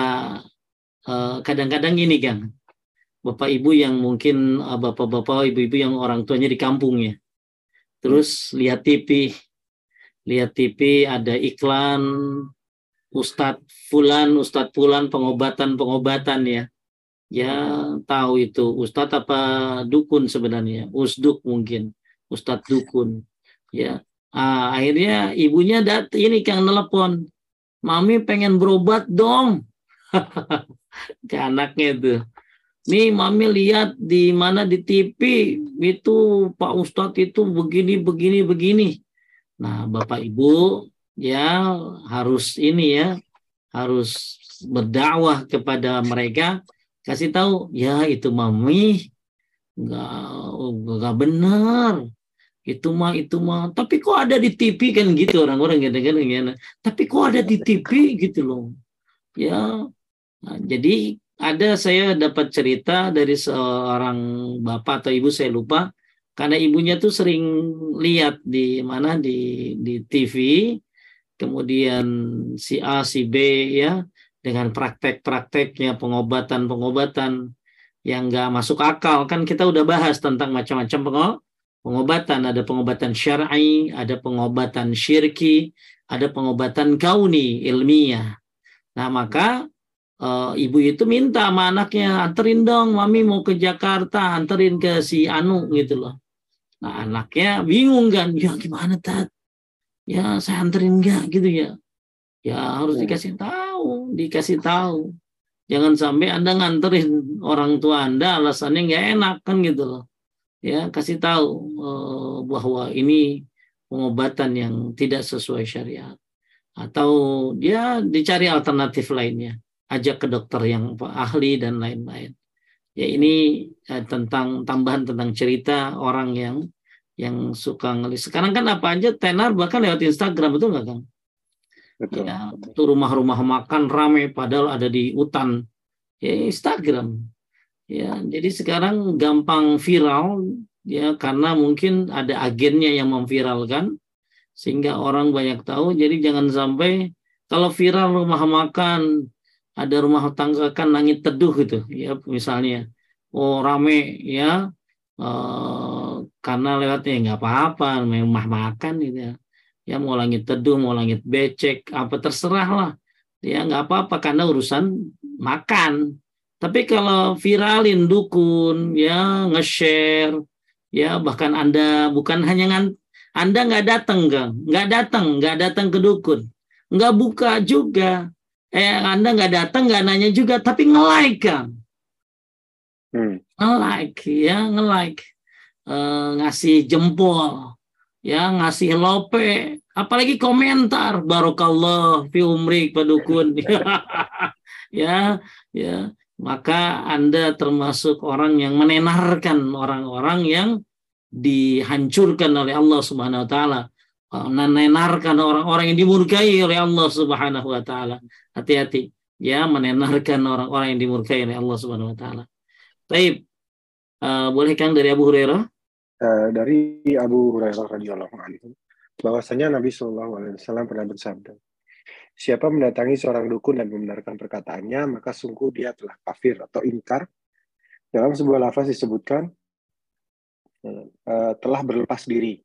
kadang-kadang ini kan, bapak ibu yang mungkin eh, bapak-bapak ibu-ibu yang orang tuanya di kampung ya, terus lihat TV, lihat TV ada iklan Ustadz Fulan, Ustadz Fulan pengobatan-pengobatan ya, ya tahu itu. Ustadz apa dukun sebenarnya, usduk mungkin, Ustadz dukun, ya. Ah, akhirnya ibunya dat ini kang telepon, mami pengen berobat dong, ke anaknya itu. Nih mami lihat di mana di TV itu Pak Ustadz itu begini begini begini. Nah Bapak Ibu ya harus ini ya harus berdakwah kepada mereka. Kasih tahu ya itu mami nggak nggak benar. Itu mah itu mah. Tapi kok ada di TV kan gitu orang-orang gitu kan tapi kok ada di TV gitu loh. Ya nah, jadi ada saya dapat cerita dari seorang bapak atau ibu saya lupa. Karena ibunya tuh sering lihat di mana di di TV kemudian si A si B ya dengan praktek-prakteknya pengobatan-pengobatan yang nggak masuk akal. Kan kita udah bahas tentang macam-macam pengobatan. Ada pengobatan syar'i ada pengobatan syirki ada pengobatan kauni ilmiah. Nah maka uh, ibu itu minta sama anaknya anterin dong mami mau ke Jakarta anterin ke si Anu gitu loh. Nah anaknya bingung kan ya gimana tat? Ya saya anterin enggak gitu ya. Ya harus ya. dikasih tahu dikasih tahu. Jangan sampai anda nganterin orang tua anda alasannya nggak enak kan gitu loh. Ya kasih tahu uh, bahwa ini pengobatan yang tidak sesuai syariat. Atau dia dicari alternatif lainnya ajak ke dokter yang ahli dan lain-lain. Ya ini eh, tentang tambahan tentang cerita orang yang yang suka ngelis. Sekarang kan apa aja tenar bahkan lewat Instagram betul nggak kang? Betul. Ya, itu rumah-rumah makan rame padahal ada di hutan. Ya Instagram. Ya, jadi sekarang gampang viral ya karena mungkin ada agennya yang memviralkan sehingga orang banyak tahu. Jadi jangan sampai kalau viral rumah makan ada rumah tangga kan langit teduh gitu ya misalnya. Oh rame ya. Uh, karena lewatnya nggak apa-apa rumah makan gitu ya. Ya mau langit teduh mau langit becek apa terserah lah. Ya nggak apa-apa karena urusan makan. Tapi kalau viralin dukun ya nge-share ya bahkan anda bukan hanya ngan, anda nggak datang kan nggak datang nggak datang ke dukun. Nggak buka juga eh Anda nggak datang nggak nanya juga tapi nge-like kan? Hmm. nge-like ya nge-like. Uh, ngasih jempol ya ngasih lope apalagi komentar. Barokallah fi umrik padukun ya ya. Maka Anda termasuk orang yang menenarkan orang-orang yang dihancurkan oleh Allah Subhanahu wa taala menenarkan orang-orang yang dimurkai oleh Allah Subhanahu wa taala. Hati-hati ya menenarkan orang-orang yang dimurkai oleh Allah Subhanahu wa taala. Baik. Uh, boleh Kang dari Abu Hurairah? Uh, dari Abu Hurairah radhiyallahu anhu bahwasanya Nabi Shallallahu alaihi wasallam pernah bersabda, Siapa mendatangi seorang dukun dan membenarkan perkataannya, maka sungguh dia telah kafir atau ingkar. Dalam sebuah lafaz disebutkan, telah berlepas diri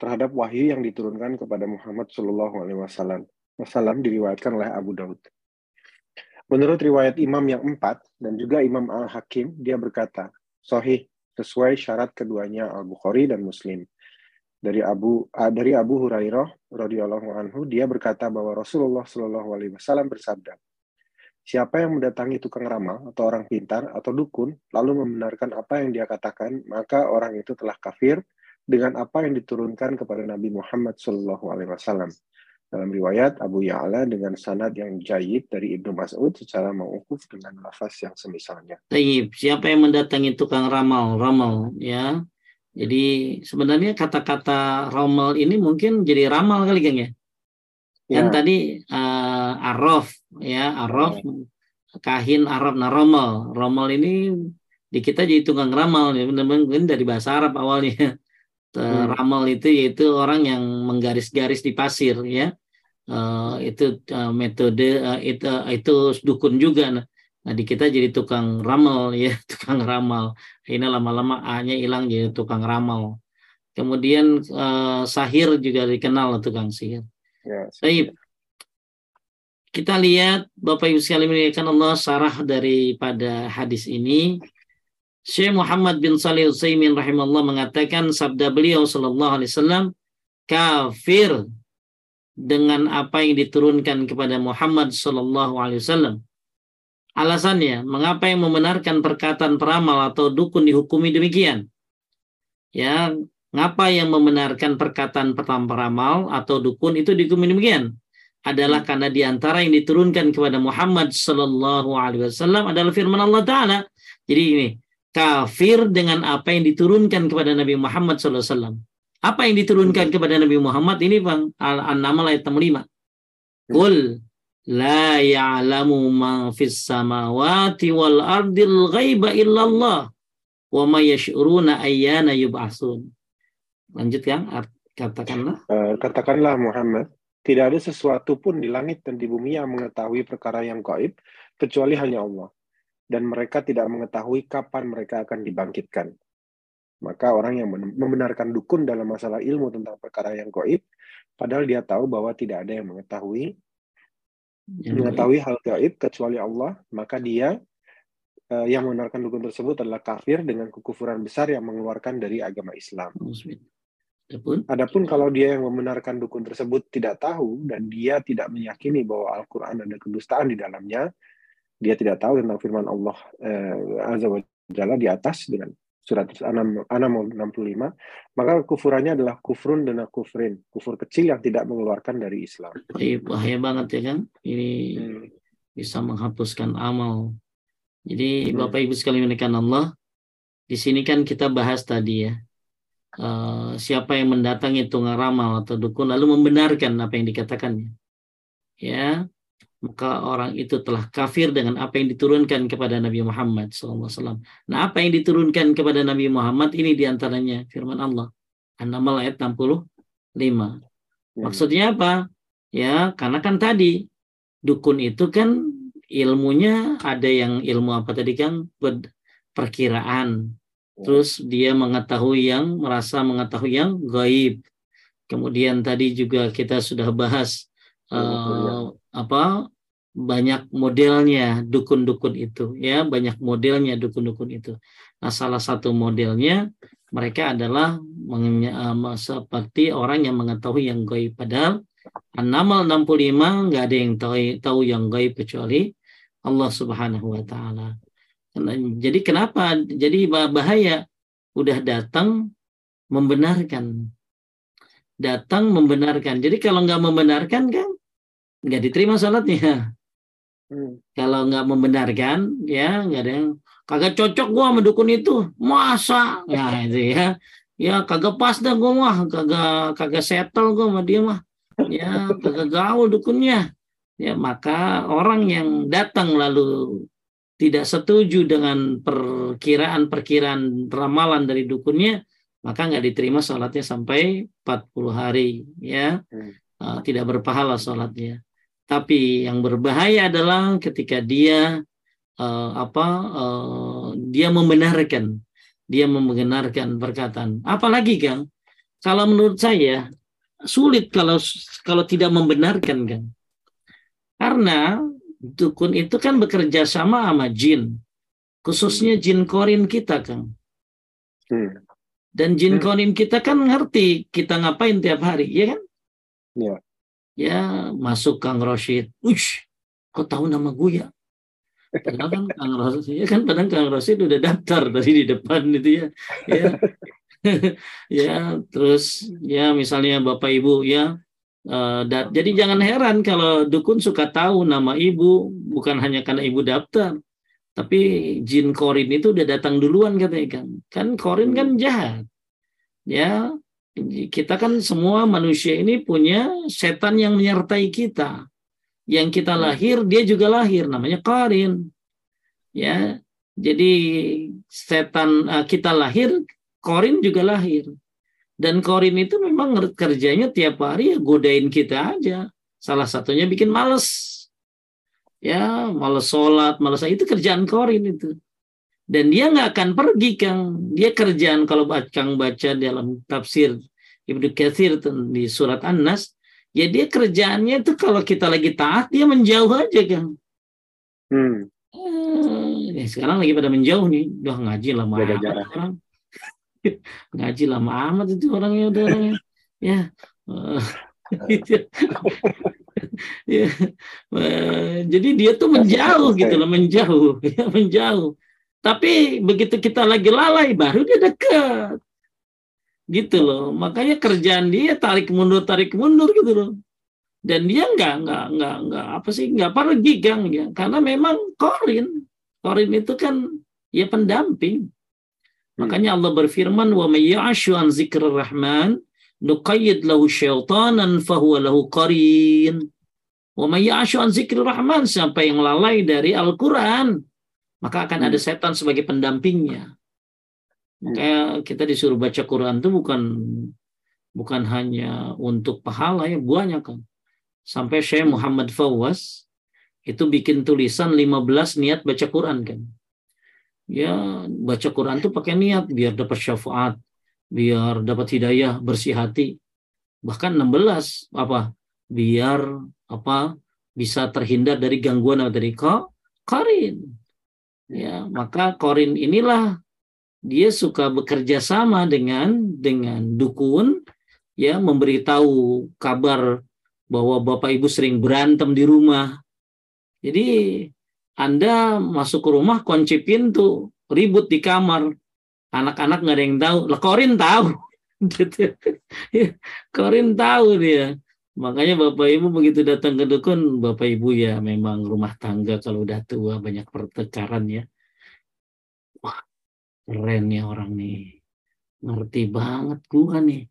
terhadap wahyu yang diturunkan kepada Muhammad Shallallahu Alaihi Wasallam. Wasallam diriwayatkan oleh Abu Daud. Menurut riwayat Imam yang empat dan juga Imam Al Hakim, dia berkata, Sahih sesuai syarat keduanya Al Bukhari dan Muslim. Dari Abu uh, dari Abu Hurairah radhiyallahu anhu, dia berkata bahwa Rasulullah Shallallahu Alaihi Wasallam bersabda, Siapa yang mendatangi tukang ramal atau orang pintar atau dukun lalu membenarkan apa yang dia katakan, maka orang itu telah kafir dengan apa yang diturunkan kepada Nabi Muhammad Shallallahu Alaihi Wasallam. Dalam riwayat Abu Ya'la dengan sanad yang jayid dari Ibnu Mas'ud secara mengukuf dengan lafaz yang semisalnya. Taib, siapa yang mendatangi tukang ramal, ramal ya, Jadi sebenarnya kata-kata romal ini mungkin jadi ramal kali Kang ya. Kan ya. tadi uh, arof ya, arof ya. kahin arab nah romal. Romal ini di kita jadi tukang ramal ya mungkin dari bahasa Arab awalnya. Hmm. Ramal itu yaitu orang yang menggaris-garis di pasir ya. Uh, itu uh, metode uh, itu uh, itu dukun juga. Nah, Nah di kita jadi tukang ramal ya, tukang ramal. Ini lama-lama A-nya hilang jadi tukang ramal. Kemudian uh, sahir juga dikenal tukang sihir. Ya, Baik. Kita lihat Bapak Ibu sekalian kan Allah sarah daripada hadis ini. Syekh Muhammad bin Salih Utsaimin rahimahullah mengatakan sabda beliau sallallahu alaihi wasallam kafir dengan apa yang diturunkan kepada Muhammad sallallahu alaihi wasallam Alasannya, mengapa yang membenarkan perkataan peramal atau dukun dihukumi demikian? Ya, ngapa yang membenarkan perkataan peramal atau dukun itu dihukumi demikian? Adalah karena di antara yang diturunkan kepada Muhammad Sallallahu Alaihi Wasallam adalah firman Allah Taala. Jadi ini kafir dengan apa yang diturunkan kepada Nabi Muhammad Wasallam. Apa yang diturunkan kepada Nabi Muhammad ini bang Al-An'am ayat 5. Kul la ya'lamu ma fis samawati wal ardil ghaiba illallah wa ma yash'uruna ayyana yub'atsun. Lanjut yang katakanlah. Uh, katakanlah Muhammad, tidak ada sesuatu pun di langit dan di bumi yang mengetahui perkara yang gaib kecuali hanya Allah. Dan mereka tidak mengetahui kapan mereka akan dibangkitkan. Maka orang yang membenarkan dukun dalam masalah ilmu tentang perkara yang gaib, padahal dia tahu bahwa tidak ada yang mengetahui mengetahui hal gaib kecuali Allah, maka dia uh, yang membenarkan dukun tersebut adalah kafir dengan kekufuran besar yang mengeluarkan dari agama Islam. Adapun, Adapun kalau dia yang membenarkan dukun tersebut tidak tahu dan dia tidak meyakini bahwa Al-Quran ada kedustaan di dalamnya, dia tidak tahu tentang firman Allah uh, Azza wa Jalla di atas dengan surat Anam, Anam 65, maka kufurannya adalah kufrun dan kufrin, kufur kecil yang tidak mengeluarkan dari Islam. Bahaya banget ya kan? Ini hmm. bisa menghapuskan amal. Jadi hmm. Bapak Ibu sekalian menekan Allah, di sini kan kita bahas tadi ya, uh, siapa yang mendatangi tunggal ramal atau dukun lalu membenarkan apa yang dikatakannya. Ya, maka orang itu telah kafir dengan apa yang diturunkan kepada Nabi Muhammad SAW. Nah, apa yang diturunkan kepada Nabi Muhammad ini di antaranya firman Allah. An-Naml ayat 65. Ya. Maksudnya apa? Ya, karena kan tadi dukun itu kan ilmunya ada yang ilmu apa tadi kan perkiraan. Ya. Terus dia mengetahui yang merasa mengetahui yang gaib. Kemudian tadi juga kita sudah bahas uh, apa banyak modelnya dukun-dukun itu ya banyak modelnya dukun-dukun itu nah salah satu modelnya mereka adalah uh, seperti orang yang mengetahui yang gaib padahal An-Naml 65 nggak ada yang tahu tahu yang gaib kecuali Allah Subhanahu wa taala. Jadi kenapa? Jadi bahaya udah datang membenarkan. Datang membenarkan. Jadi kalau nggak membenarkan kan nggak diterima sholatnya. Hmm. Kalau nggak membenarkan, ya nggak ada yang kagak cocok gua mendukun itu, masa? Ya itu ya, ya kagak pas dah gua mah, kagak kagak settle gua sama dia mah, ya kagak gaul dukunnya. Ya maka orang yang datang lalu tidak setuju dengan perkiraan-perkiraan ramalan dari dukunnya, maka nggak diterima sholatnya sampai 40 hari, ya. Hmm. Uh, tidak berpahala sholatnya. Tapi yang berbahaya adalah ketika dia uh, apa uh, dia membenarkan dia membenarkan perkataan. Apalagi Kang, kalau menurut saya sulit kalau kalau tidak membenarkan kan. Karena dukun itu kan bekerja sama sama jin. Khususnya jin korin kita, Kang. Hmm. Dan jin hmm. korin kita kan ngerti kita ngapain tiap hari, ya kan? Iya ya masuk Kang Rosid, Ush, kok tahu nama gue ya? Padahal kan Kang Rosid, ya kan padahal Kang Rosid udah daftar tadi di depan itu ya. Ya, ya terus ya misalnya Bapak Ibu ya Uh, dat jadi jangan heran kalau dukun suka tahu nama ibu bukan hanya karena ibu daftar tapi jin korin itu udah datang duluan katanya kan kan korin kan jahat ya kita kan semua manusia ini punya setan yang menyertai kita. Yang kita hmm. lahir, dia juga lahir, namanya Karin. Ya, jadi setan eh, kita lahir, Korin juga lahir. Dan Korin itu memang kerjanya tiap hari ya godain kita aja. Salah satunya bikin males. Ya, males sholat, males itu kerjaan Korin itu dan dia nggak akan pergi kang. Dia kerjaan kalau kang baca dalam tafsir Ibnu Katsir di surat An-Nas ya dia kerjaannya itu kalau kita lagi taat dia menjauh aja kang. Hmm. eh, sekarang lagi pada menjauh nih. Udah ngaji lama amat orang. Ngaji lama amat itu orangnya udah orangnya. Ya. Ya, jadi dia tuh menjauh gitu loh menjauh. Ya menjauh tapi begitu kita lagi lalai baru dia dekat. Gitu loh. Makanya kerjaan dia tarik mundur tarik mundur gitu loh. Dan dia nggak nggak nggak nggak apa sih nggak pergi gang ya karena memang korin korin itu kan ya pendamping. Makanya Allah berfirman wa may ya'shu an zikrir rahman nuqayyid lahu syaitanan fahuwa lahu qarin. Wa may ya'shu an zikrir rahman siapa yang lalai dari Al-Qur'an maka akan ada setan sebagai pendampingnya. Makanya kita disuruh baca Quran itu bukan bukan hanya untuk pahala ya banyak kan. Sampai Syekh. Muhammad Fawaz itu bikin tulisan 15 niat baca Quran kan. Ya, baca Quran tuh pakai niat biar dapat syafaat, biar dapat hidayah, bersih hati. Bahkan 16 apa? Biar apa? bisa terhindar dari gangguan dari karin ya maka korin inilah dia suka bekerja sama dengan dengan dukun ya memberitahu kabar bahwa bapak ibu sering berantem di rumah. Jadi anda masuk ke rumah kunci pintu ribut di kamar. Anak-anak nggak ada yang tahu. Lah korin tahu. Gitu. Korin tahu dia Makanya Bapak Ibu begitu datang ke dukun, Bapak Ibu ya memang rumah tangga kalau udah tua banyak pertengkaran ya. Wah, keren ya orang nih. Ngerti banget gua nih.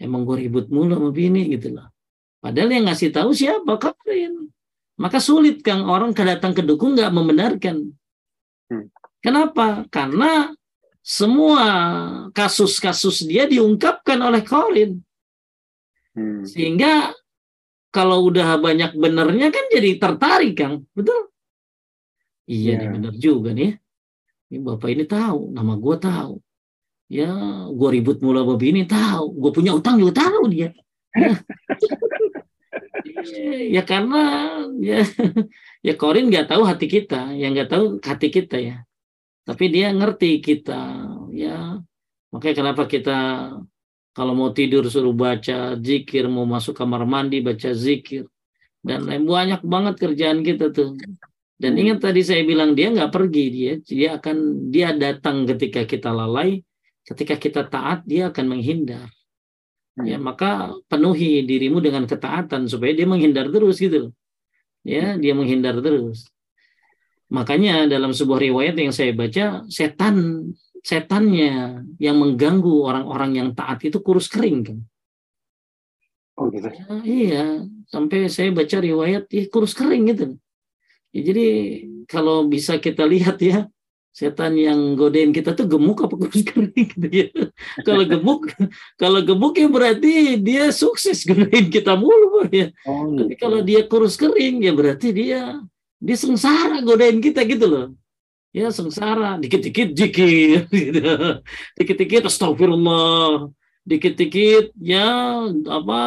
Emang gua ribut mulu sama bini gitu loh. Padahal yang ngasih tahu siapa? Keren. Maka sulit Kang orang kedatang ke dukun nggak membenarkan. Hmm. Kenapa? Karena semua kasus-kasus dia diungkapkan oleh Korin. Hmm. Sehingga kalau udah banyak benernya kan jadi tertarik Kang, betul? Iya yeah. nih bener juga nih. Ini bapak ini tahu, nama gue tahu. Ya, gue ribut mula babi ini tahu. Gue punya utang juga tahu dia. ya karena ya ya Korin nggak tahu hati kita, yang nggak tahu hati kita ya. Tapi dia ngerti kita, ya. Makanya kenapa kita kalau mau tidur suruh baca zikir, mau masuk kamar mandi baca zikir. Dan lain banyak banget kerjaan kita tuh. Dan hmm. ingat tadi saya bilang dia nggak pergi dia, dia akan dia datang ketika kita lalai, ketika kita taat dia akan menghindar. Ya, hmm. maka penuhi dirimu dengan ketaatan supaya dia menghindar terus gitu. Ya, dia menghindar terus. Makanya dalam sebuah riwayat yang saya baca, setan setannya yang mengganggu orang-orang yang taat itu kurus kering kan. Oh gitu. Ya, iya, sampai saya baca riwayat ya kurus kering gitu. Ya, jadi kalau bisa kita lihat ya, setan yang godain kita tuh gemuk apa kurus kering gitu ya. kalau gemuk, kalau gemuk ya berarti dia sukses godain kita mulu ya. Oh, gitu. Tapi kalau dia kurus kering ya berarti dia dia sengsara godain kita gitu loh ya sengsara. Dikit-dikit jikir gitu. dikit-dikit astagfirullah. Dikit-dikit ya apa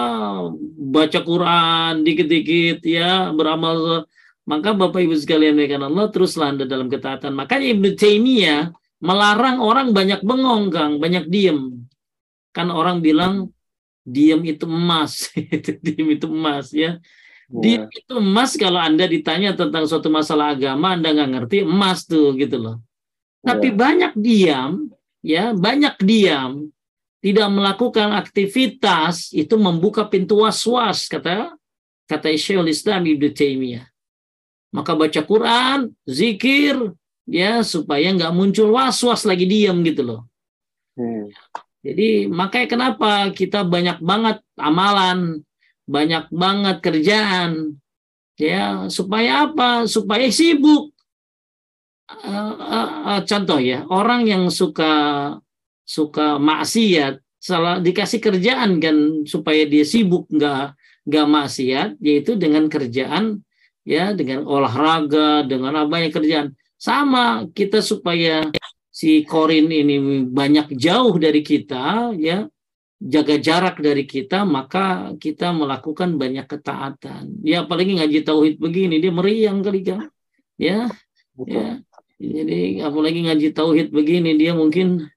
baca Quran. Dikit-dikit ya beramal. Maka Bapak Ibu sekalian dengan Allah teruslah Anda dalam ketaatan. Makanya Ibnu Taimiyah melarang orang banyak bengong Kang. Banyak diem. Kan orang bilang diem itu emas. Diem itu emas ya dia iya. itu emas kalau Anda ditanya tentang suatu masalah agama Anda nggak ngerti emas tuh gitu loh. Tapi yeah. banyak diam, ya banyak diam, tidak melakukan aktivitas itu membuka pintu was-was kata kata Syekhul Islam Ibnu Taimiyah. Maka baca Quran, zikir, ya supaya nggak muncul was-was lagi diam gitu loh. Hmm. Jadi makanya kenapa kita banyak banget amalan, banyak banget kerjaan, ya supaya apa? Supaya sibuk. Uh, uh, uh, contoh ya, orang yang suka suka maksiat, salah dikasih kerjaan kan supaya dia sibuk nggak nggak maksiat, yaitu dengan kerjaan ya dengan olahraga, dengan apa yang kerjaan sama kita supaya si Korin ini banyak jauh dari kita ya jaga jarak dari kita maka kita melakukan banyak ketaatan. Ya apalagi ngaji tauhid begini dia meriang kali kan ya ya. Jadi apalagi ngaji tauhid begini dia mungkin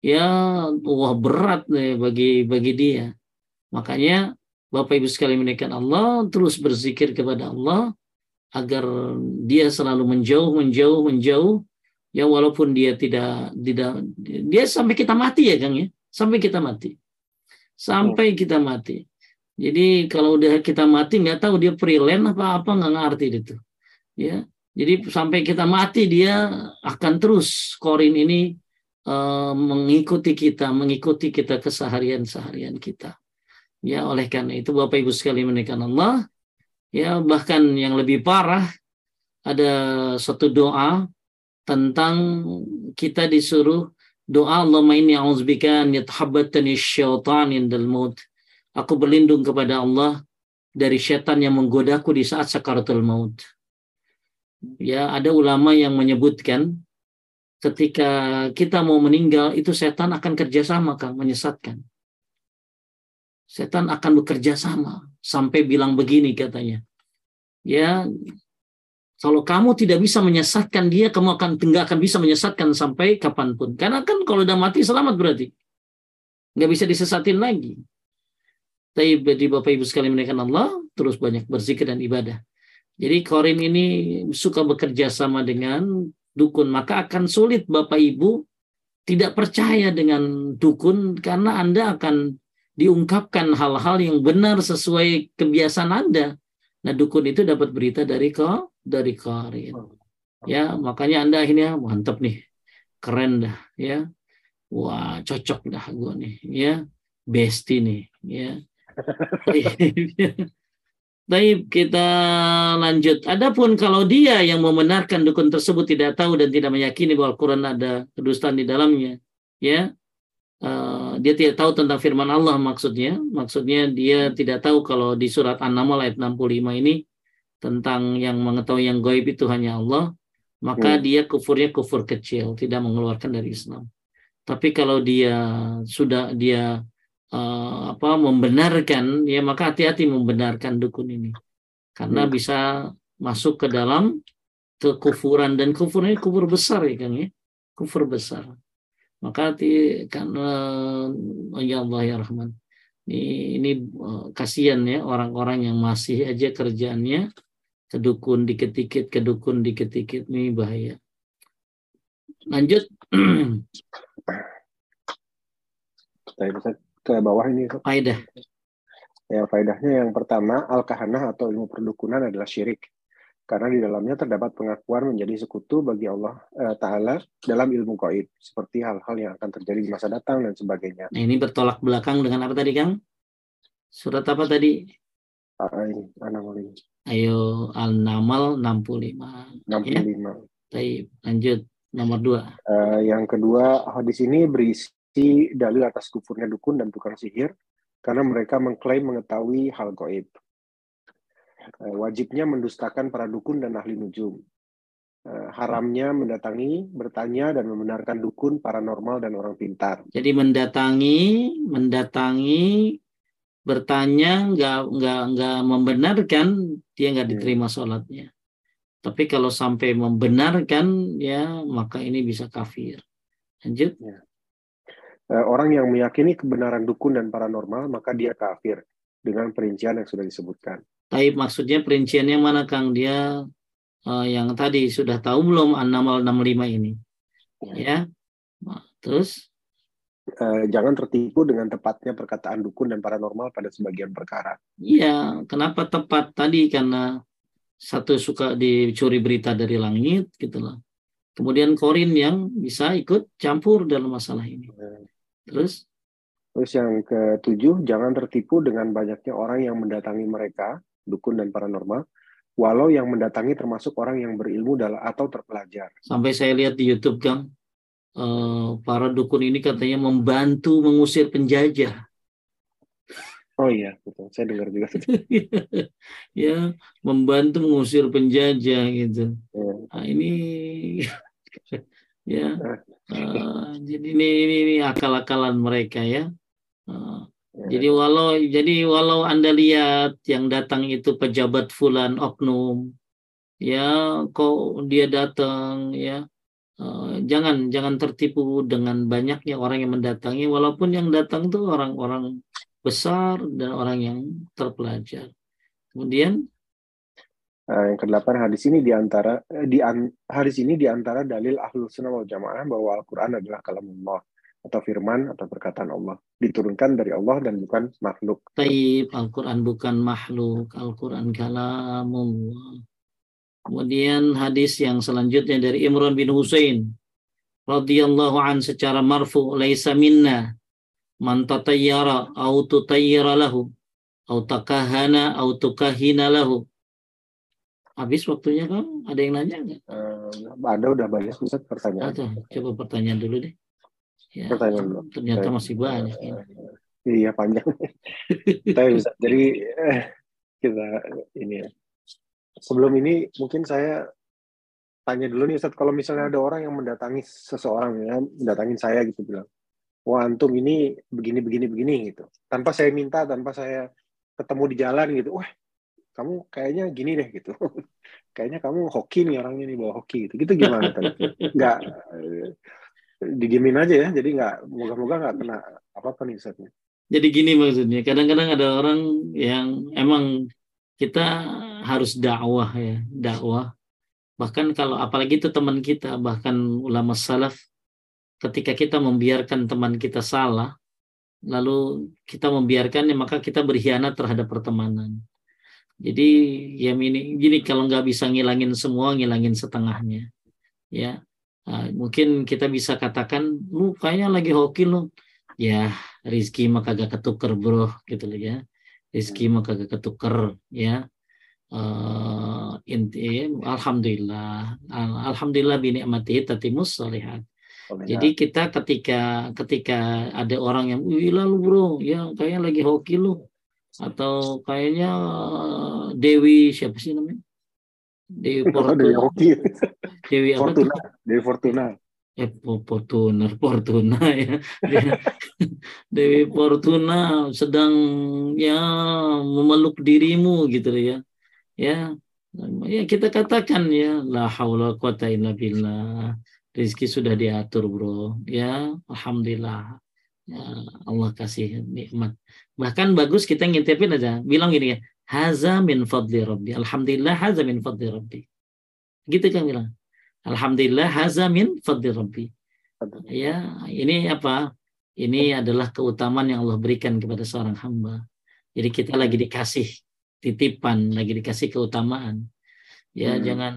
ya wah berat nih bagi bagi dia. Makanya Bapak Ibu sekali menaikkan Allah terus berzikir kepada Allah agar dia selalu menjauh menjauh menjauh. Ya walaupun dia tidak tidak dia sampai kita mati ya Kang ya. Sampai kita mati sampai kita mati. Jadi kalau udah kita mati nggak tahu dia freelance apa apa nggak ngerti itu ya. Jadi sampai kita mati dia akan terus korin ini uh, mengikuti kita mengikuti kita keseharian seharian kita. Ya oleh karena itu Bapak Ibu sekali menekan Allah. Ya bahkan yang lebih parah ada satu doa tentang kita disuruh doa Allahumma inni a'udzubika an yatahabbatani syaitan indal maut. Aku berlindung kepada Allah dari setan yang menggodaku di saat sakaratul maut. Ya, ada ulama yang menyebutkan ketika kita mau meninggal itu setan akan kerjasama Kang menyesatkan. Setan akan bekerja sama sampai bilang begini katanya. Ya, kalau kamu tidak bisa menyesatkan dia, kamu akan tidak akan bisa menyesatkan sampai kapan pun. Karena kan kalau udah mati selamat berarti. Nggak bisa disesatin lagi. Tapi di Bapak Ibu sekali menaikkan Allah, terus banyak berzikir dan ibadah. Jadi Korin ini suka bekerja sama dengan dukun. Maka akan sulit Bapak Ibu tidak percaya dengan dukun karena Anda akan diungkapkan hal-hal yang benar sesuai kebiasaan Anda. Nah dukun itu dapat berita dari kau dari Karin. Oh. Ya, makanya Anda akhirnya mantap nih. Keren dah, ya. Wah, cocok dah gue nih, ya. Besti nih, ya. Baik, kita lanjut. Adapun kalau dia yang membenarkan dukun tersebut tidak tahu dan tidak meyakini bahwa Al-Quran ada kedustaan di dalamnya, ya, uh, dia tidak tahu tentang firman Allah maksudnya. Maksudnya dia tidak tahu kalau di surat An-Naml ayat 65 ini tentang yang mengetahui yang gaib itu hanya Allah, maka hmm. dia kufurnya kufur kecil, tidak mengeluarkan dari Islam. Tapi kalau dia sudah dia uh, apa membenarkan, ya maka hati-hati membenarkan dukun ini, karena hmm. bisa masuk ke dalam kekufuran dan kufur ini kufur besar ya kan ya, kufur besar. Maka hati karena oh ya Allah ya Rahman. Ini, ini uh, kasihan ya orang-orang yang masih aja kerjaannya kedukun dikit-dikit, kedukun dikit-dikit ini bahaya. Lanjut. Kita bisa ke bawah ini. Faidah. Ya, faedahnya yang pertama, al-kahanah atau ilmu perdukunan adalah syirik. Karena di dalamnya terdapat pengakuan menjadi sekutu bagi Allah eh, Ta'ala dalam ilmu gaib. Seperti hal-hal yang akan terjadi di masa datang dan sebagainya. Nah, ini bertolak belakang dengan apa tadi, Kang? Surat apa tadi? Ah, ini, ini. Ayo Al-Namal 65. 65. Ya? Baik, lanjut nomor dua. Uh, yang kedua, hadis ini berisi dalil atas kufurnya dukun dan tukang sihir karena mereka mengklaim mengetahui hal goib. Uh, wajibnya mendustakan para dukun dan ahli nujum. Uh, haramnya mendatangi, bertanya, dan membenarkan dukun, paranormal, dan orang pintar. Jadi mendatangi, mendatangi, bertanya nggak nggak nggak membenarkan dia nggak iya. diterima sholatnya. Tapi kalau sampai membenarkan ya maka ini bisa kafir. Lanjut. Ya. orang yang meyakini kebenaran dukun dan paranormal maka dia kafir dengan perincian yang sudah disebutkan. Tapi maksudnya perinciannya mana Kang? Dia uh, yang tadi sudah tahu belum an-namal 65 ini? Ya, ya? Nah, terus eh, jangan tertipu dengan tepatnya perkataan dukun dan paranormal pada sebagian perkara. Iya, kenapa tepat tadi karena satu suka dicuri berita dari langit gitu loh. Kemudian korin yang bisa ikut campur dalam masalah ini. Terus? Terus yang ketujuh, jangan tertipu dengan banyaknya orang yang mendatangi mereka, dukun dan paranormal, walau yang mendatangi termasuk orang yang berilmu atau terpelajar. Sampai saya lihat di YouTube, Kang, uh, para dukun ini katanya membantu mengusir penjajah. Oh iya, betul. Saya dengar juga. ya, membantu mengusir penjajah gitu. Ya. Nah, ini ya. Uh, jadi ini ini, ini akal-akalan mereka ya. Uh, jadi walau jadi walau Anda lihat yang datang itu pejabat fulan oknum ya kok dia datang ya jangan jangan tertipu dengan banyaknya orang yang mendatangi walaupun yang datang itu orang-orang besar dan orang yang terpelajar. Kemudian uh, yang kedelapan hadis ini di antara eh, di an, hadis ini di antara dalil ahlus sunnah wal jamaah bahwa Al-Quran adalah kalamullah atau firman atau perkataan Allah diturunkan dari Allah dan bukan makhluk. Taib Al-Quran bukan makhluk, Al-Quran kalamullah. Kemudian hadis yang selanjutnya dari Imran bin Husain radhiyallahu an secara marfu laisa minna man tatayyara au tutayyara lahu au takahana au tukahina lahu. Habis waktunya kan? Ada yang nanya nggak? Uh, ada udah banyak Ustaz pertanyaan. Ada. Coba pertanyaan dulu deh. Ya, pertanyaan dulu. Ternyata masih banyak. Ya. Iya panjang. Tapi bisa. Jadi eh, kita ini ya. Sebelum ini mungkin saya tanya dulu nih Ustaz, kalau misalnya ada orang yang mendatangi seseorang ya, mendatangin saya gitu bilang, wah antum ini begini begini begini gitu, tanpa saya minta, tanpa saya ketemu di jalan gitu, wah kamu kayaknya gini deh gitu, kayaknya kamu hoki nih orangnya nih bawa hoki gitu, gitu gimana tadi? Nggak didimin aja ya jadi nggak moga-moga nggak kena apa-apa nih Ustaz. Jadi gini maksudnya kadang-kadang ada orang yang emang kita harus dakwah ya dakwah bahkan kalau apalagi itu teman kita bahkan ulama salaf ketika kita membiarkan teman kita salah lalu kita membiarkannya maka kita berkhianat terhadap pertemanan jadi ya ini gini kalau nggak bisa ngilangin semua ngilangin setengahnya ya Nah, mungkin kita bisa katakan, lu kayaknya lagi hoki lu. Ya, Rizky mah kagak ketuker bro, gitu loh ya. Rizky mah kagak ketuker, ya. Uh, inti, alhamdulillah, alhamdulillah bini amati tatimus solihat. Jadi kita ketika ketika ada orang yang, wih lalu bro, ya kayaknya lagi hoki lu, atau kayaknya Dewi siapa sih namanya? Dewi Fortuna. Dewi Hoki. Dewi apa Fortuna. Tuh? Dewi Fortuna. Eh, Fortuna, Fortuna ya. Dewi Fortuna sedang ya memeluk dirimu gitu ya. Ya, ya kita katakan ya la haula quwata illa billah. Rizki sudah diatur, Bro. Ya, alhamdulillah. Ya, Allah kasih nikmat. Bahkan bagus kita ngintipin aja. Bilang gini ya, Haza min fadli rabbi. Alhamdulillah haza min fadli rabbi. Gitu kan bilang. Alhamdulillah haza min fadli rabbi. Ya, ini apa? Ini adalah keutamaan yang Allah berikan kepada seorang hamba. Jadi kita lagi dikasih titipan, lagi dikasih keutamaan. Ya, hmm. jangan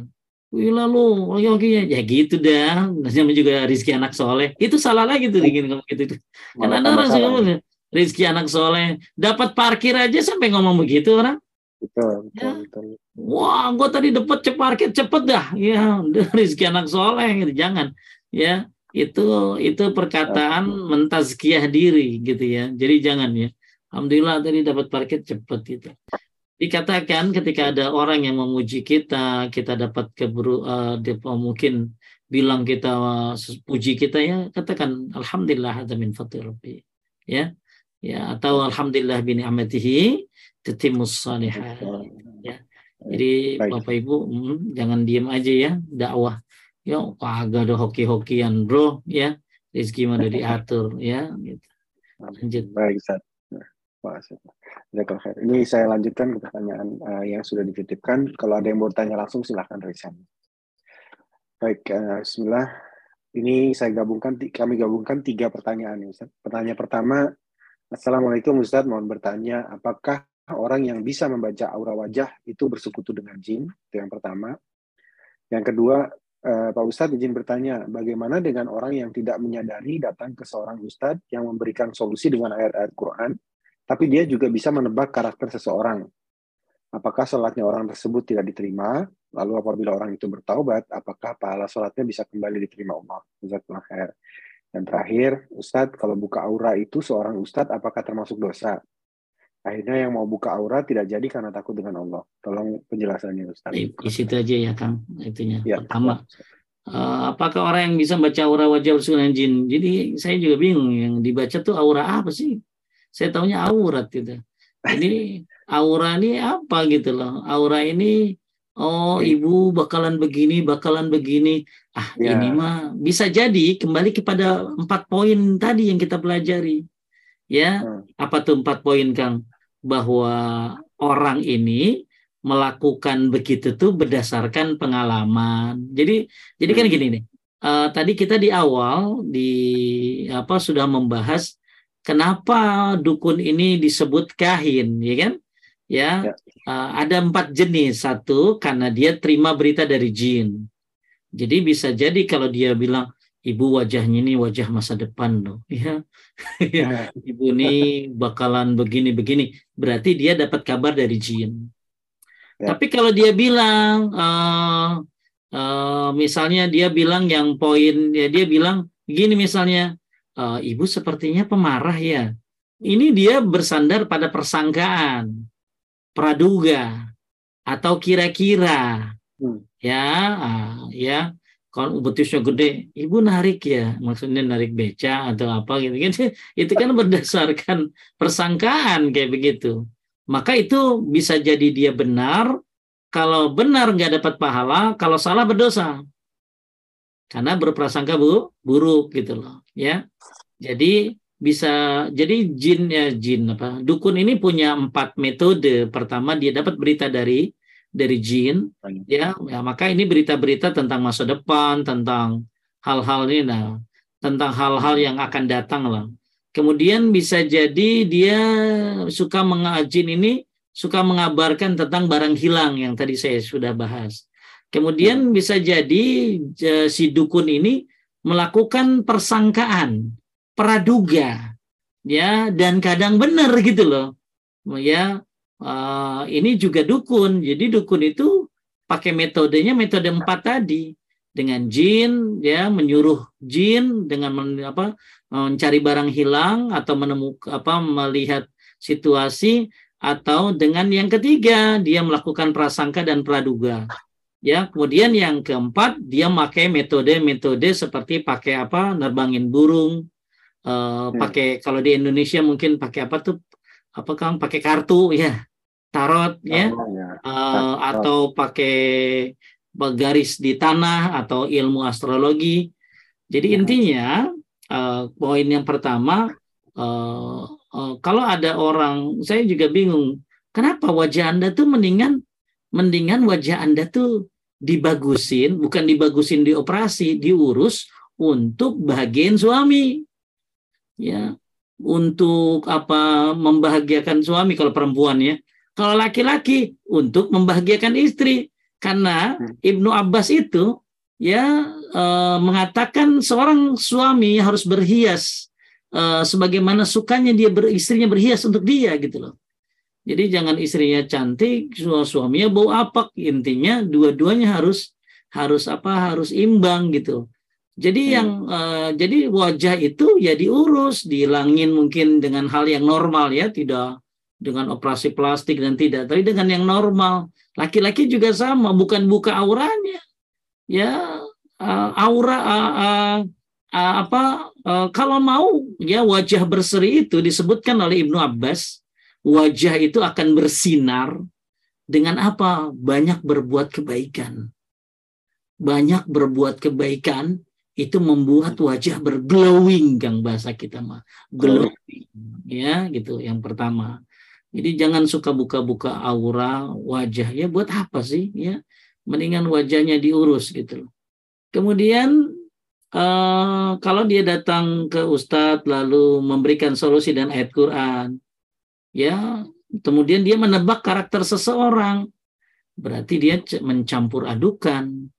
Wih lalu, oke oke ya gitu dah. Namanya juga rizki anak soleh. Itu salah lagi tuh bikin kamu gitu. Kan ada orang sih rizki anak soleh dapat parkir aja sampai ngomong begitu orang. Betul, betul, ya. betul. Wah, gue tadi dapat cepet parkir cepet dah. Ya, rezeki anak soleh gitu. Jangan. Ya, itu itu perkataan ya. mentazkiyah diri gitu ya. Jadi jangan ya. Alhamdulillah tadi dapat parkir cepet gitu. Dikatakan ketika ada orang yang memuji kita, kita dapat keburu uh, mungkin bilang kita uh, puji kita ya, katakan alhamdulillah ada min rabbi. Ya. Ya, atau alhamdulillah bin amatihi tetimus salihat. Jadi Baik. Bapak Ibu hmm, jangan diem aja ya dakwah. Ya kagak ada hoki-hokian bro ya. Rezeki mana diatur ya gitu. Lanjut. Baik Ustaz. Ini saya lanjutkan ke pertanyaan uh, yang sudah dititipkan. Kalau ada yang mau tanya langsung silahkan resign. Baik, uh, Bismillah. Ini saya gabungkan, kami gabungkan tiga pertanyaan. Ustaz. Pertanyaan pertama, Assalamualaikum Ustaz, mohon bertanya, apakah orang yang bisa membaca aura wajah itu bersekutu dengan jin, itu yang pertama. Yang kedua, Uh, Pak Ustadz izin bertanya, bagaimana dengan orang yang tidak menyadari datang ke seorang Ustadz yang memberikan solusi dengan ayat-ayat Quran, tapi dia juga bisa menebak karakter seseorang. Apakah sholatnya orang tersebut tidak diterima? Lalu apabila orang itu bertaubat, apakah pahala sholatnya bisa kembali diterima Allah? Khair. Dan terakhir, Ustadz, kalau buka aura itu seorang Ustadz apakah termasuk dosa? Akhirnya yang mau buka aura tidak jadi karena takut dengan Allah. Tolong penjelasannya Ustaz. Di, situ aja ya Kang, itunya. Ya, Pertama, uh, apakah orang yang bisa baca aura wajah dengan jin? Jadi saya juga bingung yang dibaca tuh aura apa sih? Saya tahunya aurat gitu. Ini aura ini apa gitu loh. Aura ini oh ibu bakalan begini, bakalan begini. Ah ya. ini mah bisa jadi kembali kepada empat poin tadi yang kita pelajari. Ya, hmm. apa tuh empat poin Kang? Bahwa orang ini melakukan begitu tuh berdasarkan pengalaman. Jadi jadi kan gini nih. Uh, tadi kita di awal di apa sudah membahas kenapa dukun ini disebut kahin, ya kan? Ya, ya. Uh, ada empat jenis. Satu karena dia terima berita dari jin. Jadi bisa jadi kalau dia bilang ibu wajahnya ini wajah masa depan loh ya. Ibu ini bakalan begini begini berarti dia dapat kabar dari jin. Ya. tapi kalau dia bilang uh, uh, misalnya dia bilang yang poin ya dia bilang gini misalnya uh, ibu sepertinya pemarah ya. Ini dia bersandar pada persangkaan praduga atau kira-kira. Hmm. ya uh, ya kalau betisnya gede, ibu narik ya, maksudnya narik beca atau apa gitu kan? Itu kan berdasarkan persangkaan kayak begitu. Maka itu bisa jadi dia benar, kalau benar nggak dapat pahala, kalau salah berdosa. Karena berprasangka bu, buruk gitu loh, ya. Jadi bisa jadi jin ya jin apa dukun ini punya empat metode. Pertama dia dapat berita dari dari jin ya, ya maka ini berita-berita tentang masa depan tentang hal-hal ini nah tentang hal-hal yang akan datang lah. Kemudian bisa jadi dia suka mengajin ini suka mengabarkan tentang barang hilang yang tadi saya sudah bahas. Kemudian hmm. bisa jadi si dukun ini melakukan persangkaan praduga ya dan kadang benar gitu loh ya uh, ini juga dukun. Jadi dukun itu pakai metodenya metode empat tadi. Dengan jin ya menyuruh jin dengan men, apa mencari barang hilang atau menemukan apa melihat situasi atau dengan yang ketiga dia melakukan prasangka dan praduga. Ya kemudian yang keempat dia pakai metode-metode seperti pakai apa nerbangin burung. Uh, pakai kalau di Indonesia mungkin pakai apa tuh? Apa kang? Pakai kartu ya tarot ya, oh, ya. Uh, atau pakai garis di tanah atau ilmu astrologi. Jadi ya. intinya uh, poin yang pertama uh, uh, kalau ada orang saya juga bingung kenapa wajah Anda tuh mendingan mendingan wajah Anda tuh dibagusin bukan dibagusin di operasi diurus untuk bagian suami ya untuk apa membahagiakan suami kalau perempuan ya kalau laki-laki untuk membahagiakan istri, karena hmm. Ibnu Abbas itu ya e, mengatakan seorang suami harus berhias e, sebagaimana sukanya dia beristrinya berhias untuk dia gitu loh. Jadi jangan istrinya cantik, suaminya bau apak. Intinya dua-duanya harus harus apa? Harus imbang gitu. Jadi hmm. yang uh, jadi wajah itu ya diurus, dihilangin mungkin dengan hal yang normal ya, tidak dengan operasi plastik dan tidak, tapi dengan yang normal. Laki-laki juga sama, bukan buka auranya. Ya, uh, aura uh, uh, uh, apa uh, kalau mau ya wajah berseri itu disebutkan oleh Ibnu Abbas, wajah itu akan bersinar dengan apa? Banyak berbuat kebaikan. Banyak berbuat kebaikan itu membuat wajah berglowing Kang bahasa kita mah glowing ya gitu yang pertama jadi jangan suka buka-buka aura wajah ya buat apa sih ya? Mendingan wajahnya diurus gitu Kemudian uh, kalau dia datang ke ustadz lalu memberikan solusi dan ayat Quran, ya kemudian dia menebak karakter seseorang, berarti dia mencampur adukan.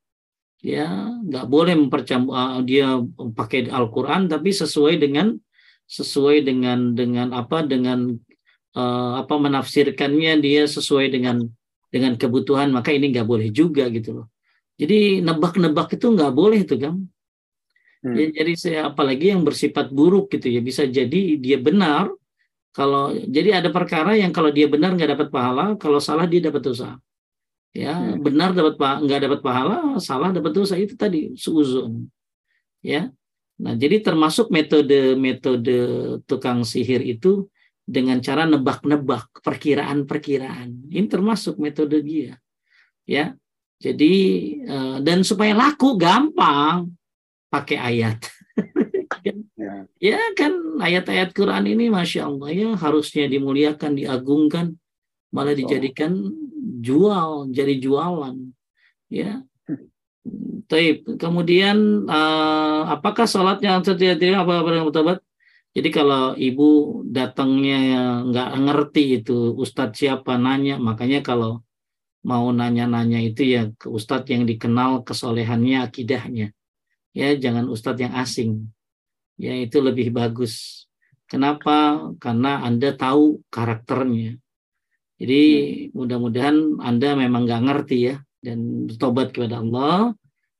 ya nggak boleh mempercampur uh, dia pakai Al-Qur'an tapi sesuai dengan sesuai dengan dengan apa dengan uh, apa menafsirkannya dia sesuai dengan dengan kebutuhan maka ini nggak boleh juga gitu loh. Jadi nebak-nebak itu nggak boleh itu kan hmm. ya, jadi saya apalagi yang bersifat buruk gitu ya bisa jadi dia benar kalau jadi ada perkara yang kalau dia benar nggak dapat pahala kalau salah dia dapat dosa. Ya hmm. benar dapat nggak dapat pahala salah dapat dosa itu tadi suuzon. Ya. Nah jadi termasuk metode metode tukang sihir itu dengan cara nebak-nebak perkiraan-perkiraan ini termasuk metode dia ya jadi eh, dan supaya laku gampang pakai ayat ya. ya kan ayat-ayat Quran ini masya Allah ya harusnya dimuliakan diagungkan malah dijadikan jual jadi jualan ya Taib. Kemudian uh, apakah sholatnya tidak tidak apa apa yang bertobat? Jadi kalau ibu datangnya nggak ngerti itu ustadz siapa nanya, makanya kalau mau nanya-nanya itu ya ke ustadz yang dikenal kesolehannya, akidahnya. Ya jangan ustadz yang asing. Ya itu lebih bagus. Kenapa? Karena anda tahu karakternya. Jadi hmm. mudah-mudahan Anda memang nggak ngerti ya dan bertobat kepada Allah,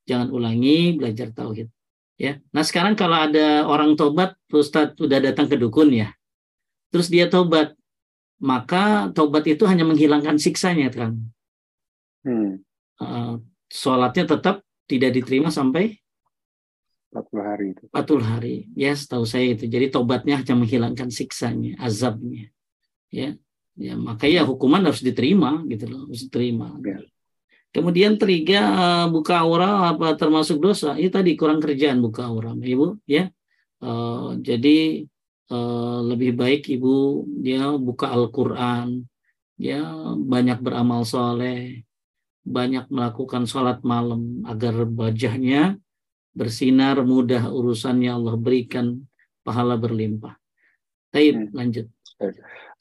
jangan ulangi belajar tauhid. Ya. Nah sekarang kalau ada orang tobat, Ustadz sudah datang ke dukun ya, terus dia tobat, maka tobat itu hanya menghilangkan siksanya kan. Hmm. Uh, sholatnya tetap tidak diterima sampai 40 hari itu. 40 hari. Ya, setahu saya itu. Jadi tobatnya hanya menghilangkan siksanya, azabnya. Ya ya maka ya hukuman harus diterima gitu loh harus diterima ya. Kemudian tiga uh, buka aura apa termasuk dosa itu tadi kurang kerjaan buka aura ibu ya uh, jadi uh, lebih baik ibu dia buka Al-Quran ya banyak beramal soleh banyak melakukan sholat malam agar wajahnya bersinar mudah urusannya Allah berikan pahala berlimpah. Baik, hmm. lanjut.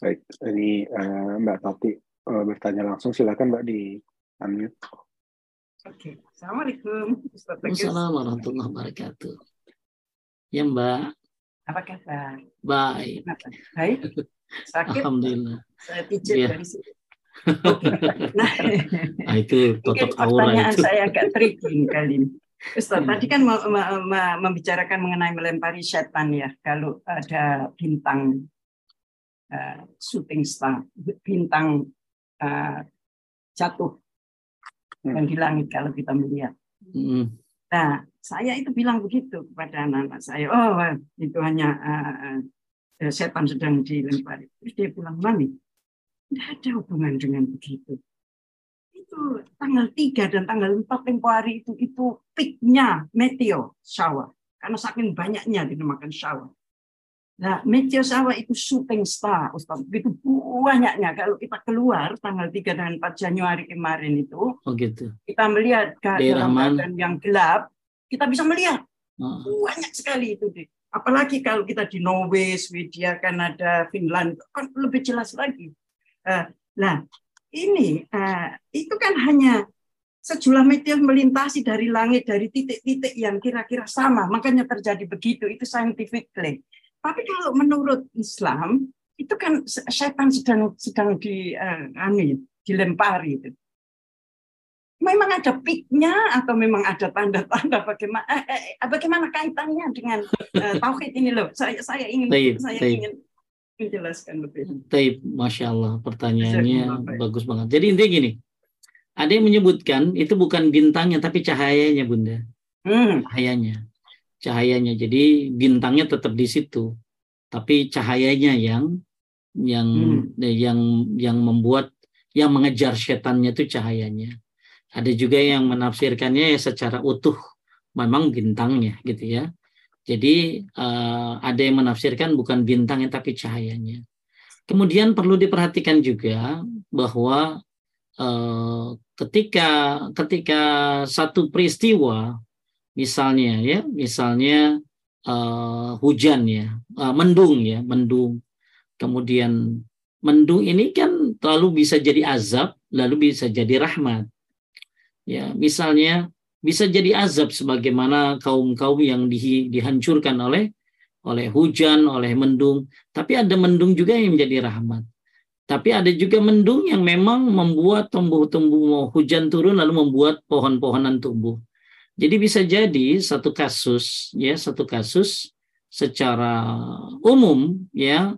Baik, ini uh, Mbak Tati uh, bertanya langsung. Silakan Mbak di unmute. Oke, Assalamualaikum. Assalamualaikum warahmatullahi wabarakatuh. Ya Mbak. Apa kabar? Baik. Baik. Sakit? Alhamdulillah. Saya pijat ya. dari sini. Nah, nah, itu totok aura pertanyaan itu. saya agak tricky kali ini. Ustaz, hmm. tadi kan membicarakan mengenai melempari setan ya, kalau ada bintang uh, shooting star, bintang uh, jatuh hmm. yang di langit kalau kita melihat. Hmm. Nah, saya itu bilang begitu kepada anak-anak saya, oh itu hanya uh, uh, setan sedang dilempari. Terus dia bilang, mami, tidak ada hubungan dengan begitu. Itu tanggal 3 dan tanggal 4 tempo hari itu, itu peaknya meteor shower. Karena saking banyaknya dinamakan shower. Nah, Sawa itu shooting star, Ustaz. Begitu banyaknya. Kalau kita keluar tanggal 3 dan 4 Januari kemarin itu, oh, gitu. kita melihat keadaan yang gelap, kita bisa melihat. Oh. Banyak sekali itu. Deh. Apalagi kalau kita di Norway, Swedia, Kanada, Finland, kan lebih jelas lagi. Uh, nah, ini uh, itu kan hanya sejumlah meteor melintasi dari langit dari titik-titik yang kira-kira sama, makanya terjadi begitu. Itu scientifically. Tapi kalau menurut Islam itu kan setan sedang sedang di uh, anu, dilempari itu. Memang ada piknya atau memang ada tanda-tanda bagaimana eh, eh, bagaimana kaitannya dengan uh, tauhid ini loh. Saya saya ingin taib, saya taib. ingin menjelaskan lebih. Taib, masya Allah pertanyaannya bagus banget. Jadi intinya gini, ada yang menyebutkan itu bukan bintangnya tapi cahayanya bunda, hmm. cahayanya cahayanya. Jadi bintangnya tetap di situ, tapi cahayanya yang yang hmm. yang yang membuat yang mengejar setannya itu cahayanya. Ada juga yang menafsirkannya ya secara utuh memang bintangnya gitu ya. Jadi uh, ada yang menafsirkan bukan bintangnya tapi cahayanya. Kemudian perlu diperhatikan juga bahwa uh, ketika ketika satu peristiwa misalnya ya misalnya uh, hujan ya uh, mendung ya mendung kemudian mendung ini kan lalu bisa jadi azab lalu bisa jadi rahmat ya misalnya bisa jadi azab sebagaimana kaum-kaum yang di, dihancurkan oleh oleh hujan, oleh mendung. Tapi ada mendung juga yang menjadi rahmat. Tapi ada juga mendung yang memang membuat tumbuh-tumbuh hujan turun lalu membuat pohon-pohonan tumbuh. Jadi bisa jadi satu kasus ya satu kasus secara umum ya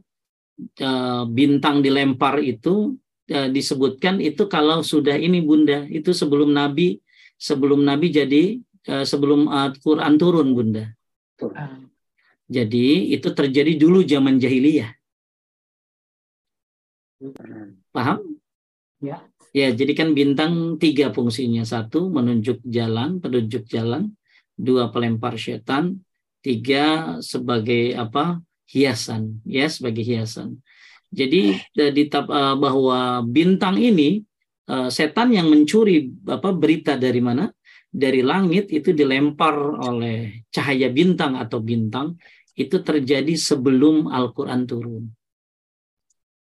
eh, bintang dilempar itu eh, disebutkan itu kalau sudah ini Bunda itu sebelum Nabi sebelum Nabi jadi eh, sebelum Al-Qur'an turun Bunda. Jadi itu terjadi dulu zaman jahiliyah. Paham? Ya. Ya, jadi kan bintang tiga fungsinya. Satu, menunjuk jalan, penunjuk jalan. Dua, pelempar setan. Tiga, sebagai apa? Hiasan. Ya, sebagai hiasan. Jadi di uh, bahwa bintang ini uh, setan yang mencuri apa berita dari mana? Dari langit itu dilempar oleh cahaya bintang atau bintang itu terjadi sebelum Al-Qur'an turun.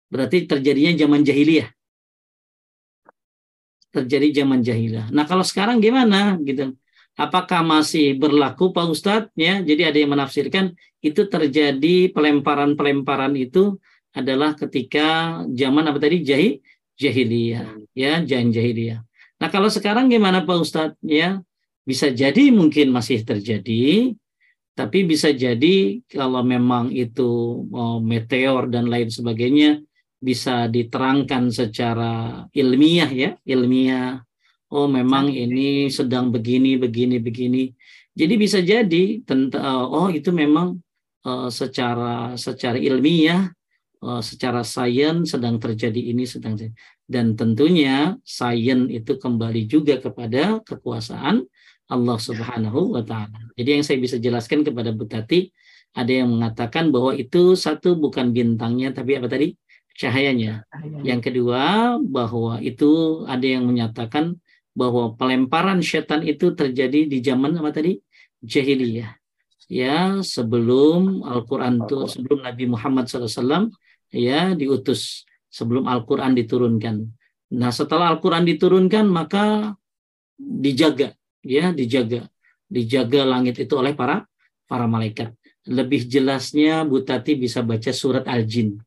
Berarti terjadinya zaman jahiliyah. Terjadi zaman jahiliyah. Nah kalau sekarang gimana gitu? Apakah masih berlaku Pak Ustadz? Ya, jadi ada yang menafsirkan itu terjadi pelemparan-pelemparan itu adalah ketika zaman apa tadi jahil jahiliyah, ya jangan jahiliyah. Nah kalau sekarang gimana Pak Ustadz? Ya bisa jadi mungkin masih terjadi, tapi bisa jadi kalau memang itu oh, meteor dan lain sebagainya bisa diterangkan secara ilmiah ya, ilmiah. Oh, memang ini sedang begini, begini, begini. Jadi bisa jadi tentang oh itu memang uh, secara secara ilmiah, uh, secara sains sedang terjadi ini sedang dan tentunya sains itu kembali juga kepada kekuasaan Allah Subhanahu wa taala. Jadi yang saya bisa jelaskan kepada Bu Tati ada yang mengatakan bahwa itu satu bukan bintangnya tapi apa tadi? Cahayanya. Yang kedua, bahwa itu ada yang menyatakan bahwa pelemparan setan itu terjadi di zaman apa tadi? Jahiliyah. Ya, sebelum Al-Qur'an itu sebelum Nabi Muhammad SAW ya diutus, sebelum Al-Qur'an diturunkan. Nah, setelah Al-Qur'an diturunkan maka dijaga, ya, dijaga. Dijaga langit itu oleh para para malaikat. Lebih jelasnya Bu Tati bisa baca surat Al-Jin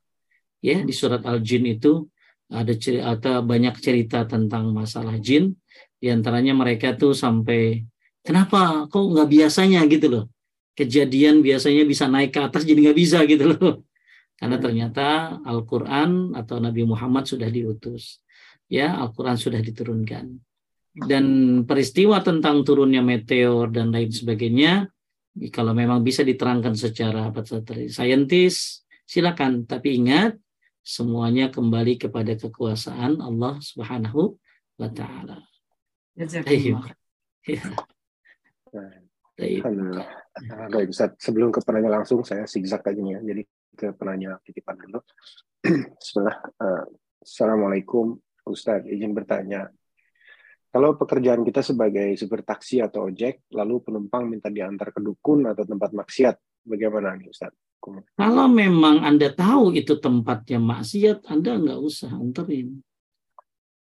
ya di surat Al-Jin itu ada cerita banyak cerita tentang masalah jin. Di antaranya mereka tuh sampai kenapa? Kok nggak biasanya? gitu loh. Kejadian biasanya bisa naik ke atas jadi nggak bisa gitu loh. Karena ternyata Al-Quran atau Nabi Muhammad sudah diutus. Ya Al-Quran sudah diturunkan. Dan peristiwa tentang turunnya meteor dan lain sebagainya kalau memang bisa diterangkan secara saintis silakan. Tapi ingat semuanya kembali kepada kekuasaan Allah Subhanahu wa taala. Ya. Baik, Ustaz. Sebelum ke penanya langsung, saya zigzag aja ya. Jadi ke penanya titipan dulu. Setelah uh, Assalamualaikum, Ustaz. Izin bertanya. Kalau pekerjaan kita sebagai supir taksi atau ojek, lalu penumpang minta diantar ke dukun atau tempat maksiat, bagaimana nih Ustaz? Kalau memang Anda tahu itu tempatnya maksiat, Anda nggak usah anterin.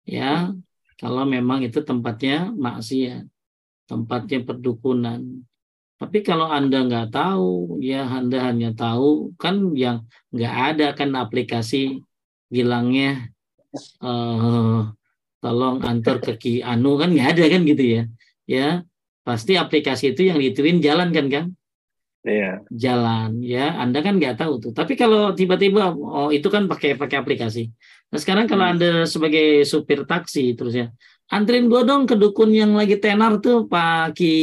Ya, kalau memang itu tempatnya maksiat, tempatnya perdukunan. Tapi kalau Anda nggak tahu, ya Anda hanya tahu kan yang nggak ada kan aplikasi bilangnya uh, tolong antar ke Ki Anu kan nggak ada kan gitu ya. Ya, pasti aplikasi itu yang dituin jalan kan kan yeah. jalan ya anda kan nggak tahu tuh tapi kalau tiba-tiba oh itu kan pakai pakai aplikasi nah sekarang kalau hmm. anda sebagai supir taksi terus ya antrin gua dong ke dukun yang lagi tenar tuh Pak Ki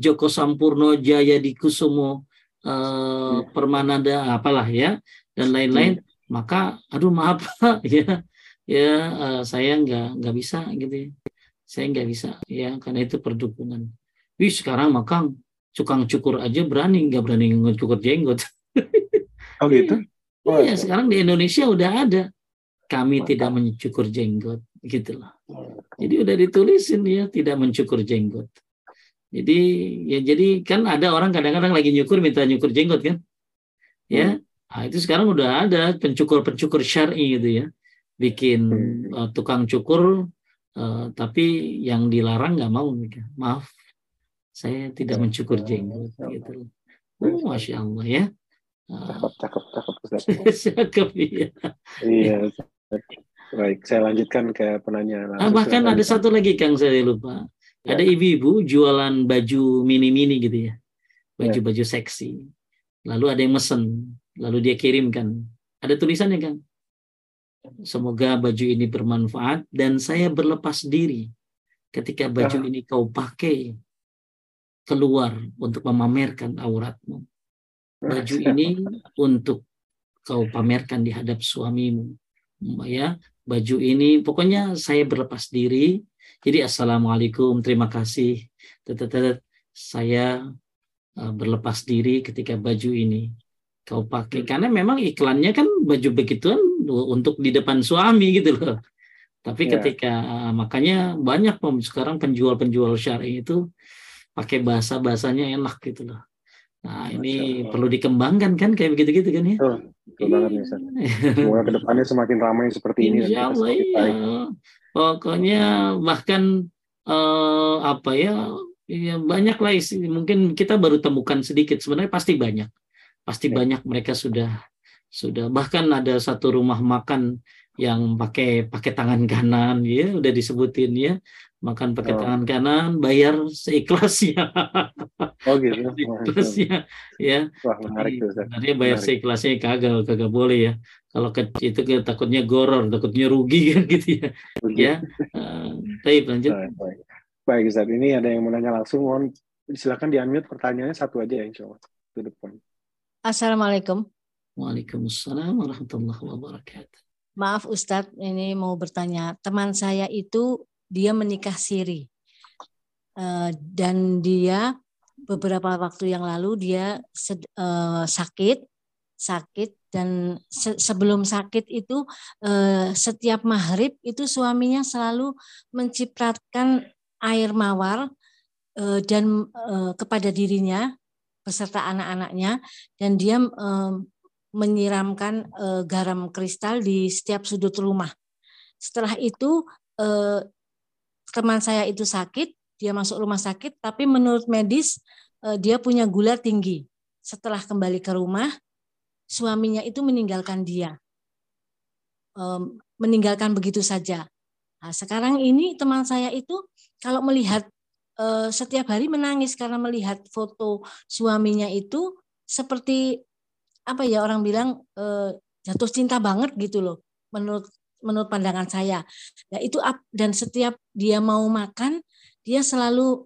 Joko Sampurno Jaya di Kusumo eh, hmm. Permanada apalah ya dan lain-lain hmm. maka aduh maaf ya ya uh, saya nggak nggak bisa gitu ya. saya nggak bisa ya karena itu perdukunan wih sekarang makang Cukang cukur aja berani, nggak berani ngecukur jenggot. Oh gitu? Oh, iya, sekarang di Indonesia udah ada. Kami Mantap. tidak mencukur jenggot, gitu loh. Jadi udah ditulisin ya, tidak mencukur jenggot. Jadi ya jadi kan ada orang kadang-kadang lagi nyukur minta nyukur jenggot kan? Ya, hmm. nah, itu sekarang udah ada pencukur-pencukur syar'i gitu ya, bikin hmm. uh, tukang cukur uh, tapi yang dilarang nggak mau nikah maaf saya tidak mencukur jenggot gitu oh, masya Allah ya. Cakep cakep cakep cakep iya. Iya baik saya lanjutkan ke penanya ah, bahkan ada satu lagi kang saya lupa. Ya. ada ibu-ibu jualan baju mini-mini gitu ya. Baju-baju ya. seksi. Lalu ada yang mesen lalu dia kirimkan. Ada tulisannya kan semoga baju ini bermanfaat dan saya berlepas diri ketika baju ya. ini kau pakai keluar untuk memamerkan auratmu. Baju ini untuk kau pamerkan di hadap suamimu. Ya baju ini pokoknya saya berlepas diri. Jadi assalamualaikum terima kasih. Tetetet, saya uh, berlepas diri ketika baju ini kau pakai. Karena memang iklannya kan baju begituan untuk di depan suami gitu loh. Tapi yeah. ketika uh, makanya banyak sekarang penjual-penjual syari itu pakai bahasa bahasanya enak gitu loh Nah, ini perlu dikembangkan kan kayak begitu-gitu kan ya? Betul, betul banget. Semoga ke depannya semakin ramai seperti ini. Insya Allah, iya. Pokoknya bahkan eh, apa ya, ya banyak lah mungkin kita baru temukan sedikit. Sebenarnya pasti banyak, pasti ya. banyak mereka sudah sudah bahkan ada satu rumah makan yang pakai pakai tangan kanan ya udah disebutin ya makan pakai oh. tangan kanan, bayar seikhlasnya. Oh gitu. seikhlasnya, ya. Wah menarik tuh. Sebenarnya bayar menarik. seikhlasnya kagak, kagak boleh ya. Kalau ke, itu ke, takutnya goror, takutnya rugi kan gitu ya. Rugi. Ya. Uh, tapi lanjut. Baik, baik. Ustaz. Ini ada yang mau nanya langsung. Mohon silakan di-unmute pertanyaannya satu aja ya insya Allah. To the point. Assalamualaikum. Waalaikumsalam warahmatullahi wabarakatuh. Maaf Ustadz, ini mau bertanya. Teman saya itu dia menikah siri uh, dan dia beberapa waktu yang lalu dia uh, sakit sakit dan se sebelum sakit itu uh, setiap maghrib itu suaminya selalu mencipratkan air mawar dan kepada dirinya beserta anak-anaknya dan dia menyiramkan garam kristal di setiap sudut rumah. Setelah itu teman saya itu sakit, dia masuk rumah sakit, tapi menurut medis eh, dia punya gula tinggi. Setelah kembali ke rumah, suaminya itu meninggalkan dia, meninggalkan begitu saja. Nah, sekarang ini teman saya itu kalau melihat eh, setiap hari menangis karena melihat foto suaminya itu seperti apa ya orang bilang eh, jatuh cinta banget gitu loh menurut menurut pandangan saya. Nah, itu dan setiap dia mau makan, dia selalu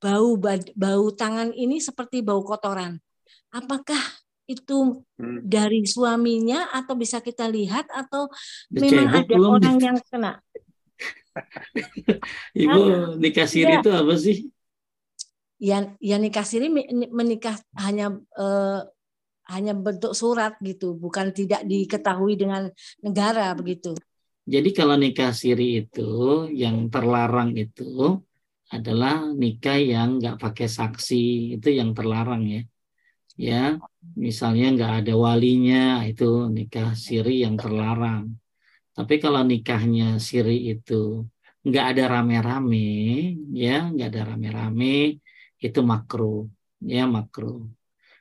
bau bau tangan ini seperti bau kotoran. Apakah itu hmm. dari suaminya atau bisa kita lihat atau memang ada orang yang kena? Ibu nikah siri ya. itu apa sih? Ya, ya nikah siri menikah hanya eh, hanya bentuk surat gitu, bukan tidak diketahui dengan negara begitu. Jadi kalau nikah siri itu yang terlarang itu adalah nikah yang nggak pakai saksi itu yang terlarang ya. Ya, misalnya nggak ada walinya itu nikah siri yang terlarang. Tapi kalau nikahnya siri itu nggak ada rame-rame, ya nggak ada rame-rame itu makruh, ya makruh.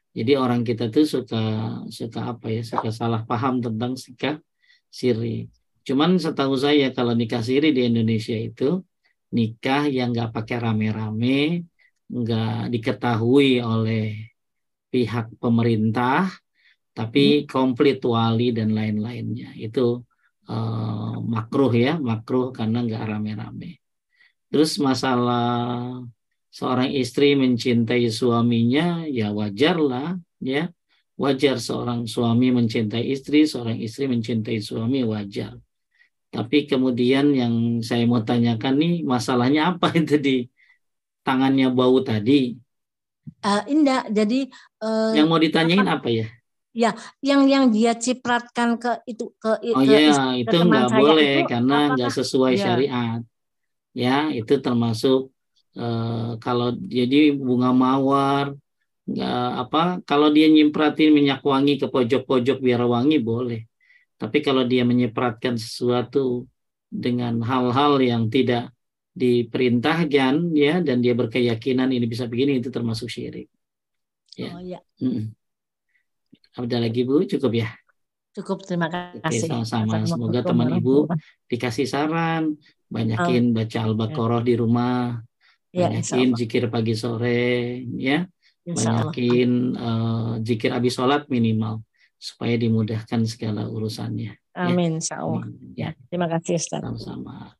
Jadi orang kita tuh suka suka apa ya, suka salah paham tentang sikap siri. Cuman setahu saya kalau nikah siri di Indonesia itu nikah yang nggak pakai rame-rame, nggak diketahui oleh pihak pemerintah, tapi hmm. komplit wali dan lain-lainnya. Itu uh, makruh ya, makruh karena nggak rame-rame. Terus masalah seorang istri mencintai suaminya ya wajarlah ya. Wajar seorang suami mencintai istri seorang istri mencintai suami wajar. Tapi kemudian yang saya mau tanyakan nih masalahnya apa itu di tangannya bau tadi? Uh, indah jadi uh, yang mau ditanyain apa, apa ya? Ya yang yang dia cipratkan ke itu ke oh ke ya itu nggak boleh itu, karena nggak sesuai ya. syariat. Ya itu termasuk Eh, kalau jadi bunga mawar nggak apa kalau dia nyempratin minyak wangi ke pojok-pojok biar wangi boleh tapi kalau dia menyepratkan sesuatu dengan hal-hal yang tidak diperintahkan ya dan dia berkeyakinan ini bisa begini itu termasuk syirik. Ya. Oh, ya. Hmm. Ada lagi Bu? Cukup ya? Cukup, terima kasih. sama-sama. Semoga teman Ibu dikasih saran, banyakin baca Al-Baqarah di rumah, ya, banyakin zikir pagi sore, ya, banyakin uh, zikir habis sholat minimal supaya dimudahkan segala urusannya. Ya. Amin, ya. Ya, terima kasih Ustaz. Sama-sama.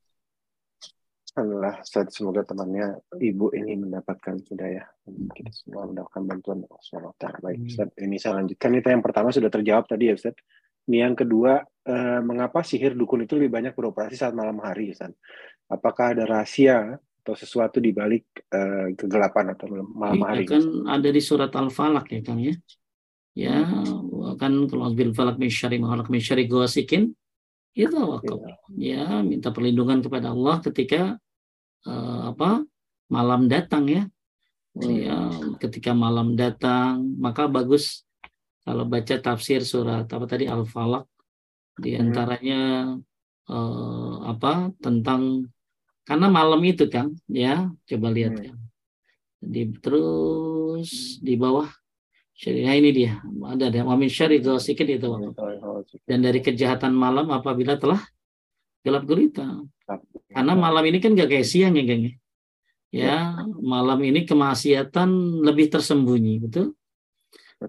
Alhamdulillah, semoga temannya ibu ini mendapatkan hidayah. Kita semua mendapatkan bantuan Allah Baik, Ustaz, ini saya lanjutkan. Itu yang pertama sudah terjawab tadi ya Ustaz. Ini yang kedua, eh, mengapa sihir dukun itu lebih banyak beroperasi saat malam hari Ustaz? Apakah ada rahasia atau sesuatu di balik eh, kegelapan atau malam hari? Kan ada di surat Al-Falaq ya Kang ya. Ya, kan kalau bil falak min syari mahalak min gawasikin itu wakaf. Ya. ya, minta perlindungan kepada Allah ketika uh, apa malam datang ya oh, ya ketika malam datang maka bagus kalau baca tafsir surat apa tadi al falak di antaranya hmm. uh, apa tentang karena malam itu kan ya coba lihat hmm. kan di terus di bawah syariah ini dia ada ada wamin syari sedikit itu dan dari kejahatan malam apabila telah gelap gulita karena malam ini kan gak kayak siang ya, geng. Ya, ya, malam ini kemaksiatan lebih tersembunyi, betul?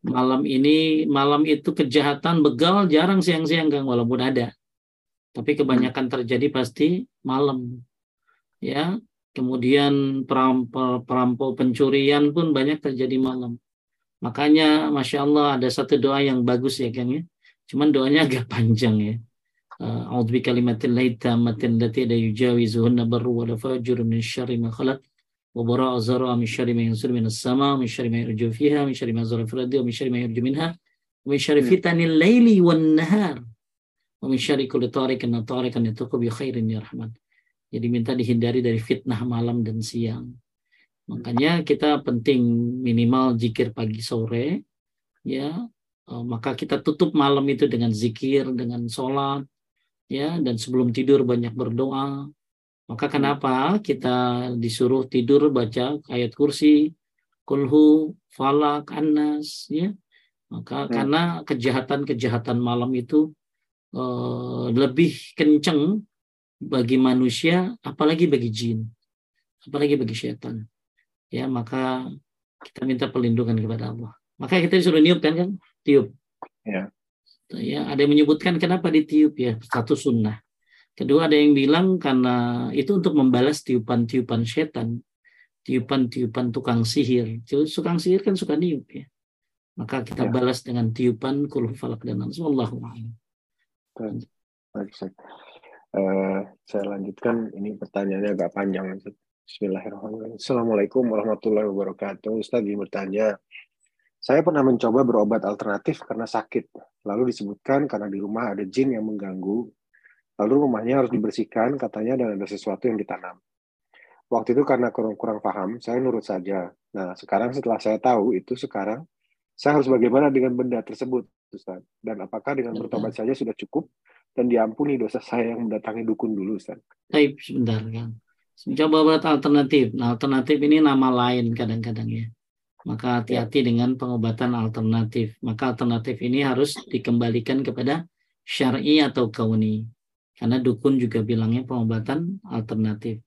Malam ini, malam itu kejahatan begal jarang siang-siang, Kang, walaupun ada. Tapi kebanyakan terjadi pasti malam ya kemudian perampok perampok pencurian pun banyak terjadi malam. Makanya masya Allah ada satu doa yang bagus ya Kang ya. Cuman doanya agak panjang ya. Eh, A'udzu bi kalimatil laitamatin lati ada yujawi zuhunna baru wa lafajur min syari ma khalat wa bara'a zara'a min syarri ma yanzuru min sama' min syari min yurju fiha min syari min zara fil min wa min syarri ma minha min syari hmm. fitanil layli wal nahar wa min syari kulli tariqin tariqan yataqu bi khairin ya rahman jadi minta dihindari dari fitnah malam dan siang makanya kita penting minimal zikir pagi sore ya maka kita tutup malam itu dengan zikir dengan sholat ya dan sebelum tidur banyak berdoa. Maka kenapa kita disuruh tidur baca ayat kursi, kulhu, falak, anas, ya. Maka hmm. karena kejahatan-kejahatan malam itu uh, lebih kenceng bagi manusia, apalagi bagi jin, apalagi bagi setan. Ya, maka kita minta perlindungan kepada Allah. Maka kita disuruh niup kan kan? Tiup. Ya ya ada yang menyebutkan kenapa ditiup ya satu sunnah kedua ada yang bilang karena itu untuk membalas tiupan-tiupan setan tiupan-tiupan tukang sihir tukang sihir kan suka niup ya maka kita ya. balas dengan tiupan kulhu falak dan Baik, uh, saya lanjutkan ini pertanyaannya agak panjang Bismillahirrahmanirrahim Assalamualaikum warahmatullahi wabarakatuh Ustaz bertanya saya pernah mencoba berobat alternatif karena sakit. Lalu disebutkan karena di rumah ada jin yang mengganggu. Lalu rumahnya harus dibersihkan katanya dan ada sesuatu yang ditanam. Waktu itu karena kurang, kurang paham, saya nurut saja. Nah, sekarang setelah saya tahu itu sekarang, saya harus bagaimana dengan benda tersebut, Ustaz? Dan apakah dengan bertobat saja sudah cukup dan diampuni dosa saya yang mendatangi dukun dulu, Ustaz? Baik, sebentar, kan. Coba buat alternatif. Nah, alternatif ini nama lain kadang-kadang ya maka hati-hati dengan pengobatan alternatif. Maka alternatif ini harus dikembalikan kepada syar'i atau kauni. Karena dukun juga bilangnya pengobatan alternatif.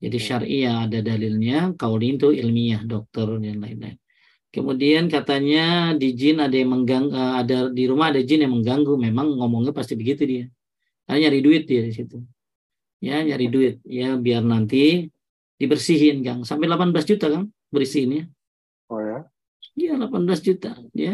Jadi syar'i ya ada dalilnya, kauni itu ilmiah, dokter dan lain-lain. Kemudian katanya di jin ada yang mengganggu, eh, ada di rumah ada jin yang mengganggu. Memang ngomongnya pasti begitu dia. Karena nyari duit dia di situ. Ya nyari duit ya biar nanti dibersihin Kang. Sampai 18 juta Kang bersihinnya. Oh ya? Iya 18 juta. Ya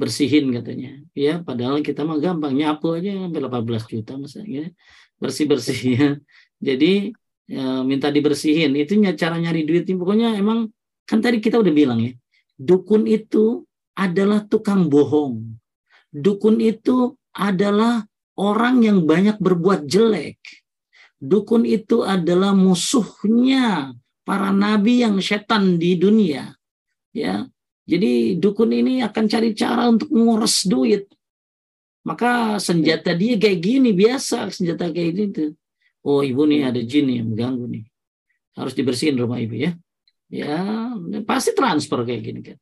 bersihin katanya. Ya padahal kita mah gampang nyapu aja sampai 18 juta misalnya. Bersih-bersih ya. Jadi ya, minta dibersihin. Itu cara nyari duitnya pokoknya emang kan tadi kita udah bilang ya. Dukun itu adalah tukang bohong. Dukun itu adalah orang yang banyak berbuat jelek. Dukun itu adalah musuhnya para nabi yang setan di dunia. Ya. Jadi dukun ini akan cari cara untuk nguras duit. Maka senjata dia kayak gini biasa senjata kayak gini tuh. Oh ibu nih ada jin yang mengganggu nih. Harus dibersihin rumah ibu ya. Ya pasti transfer kayak gini kan.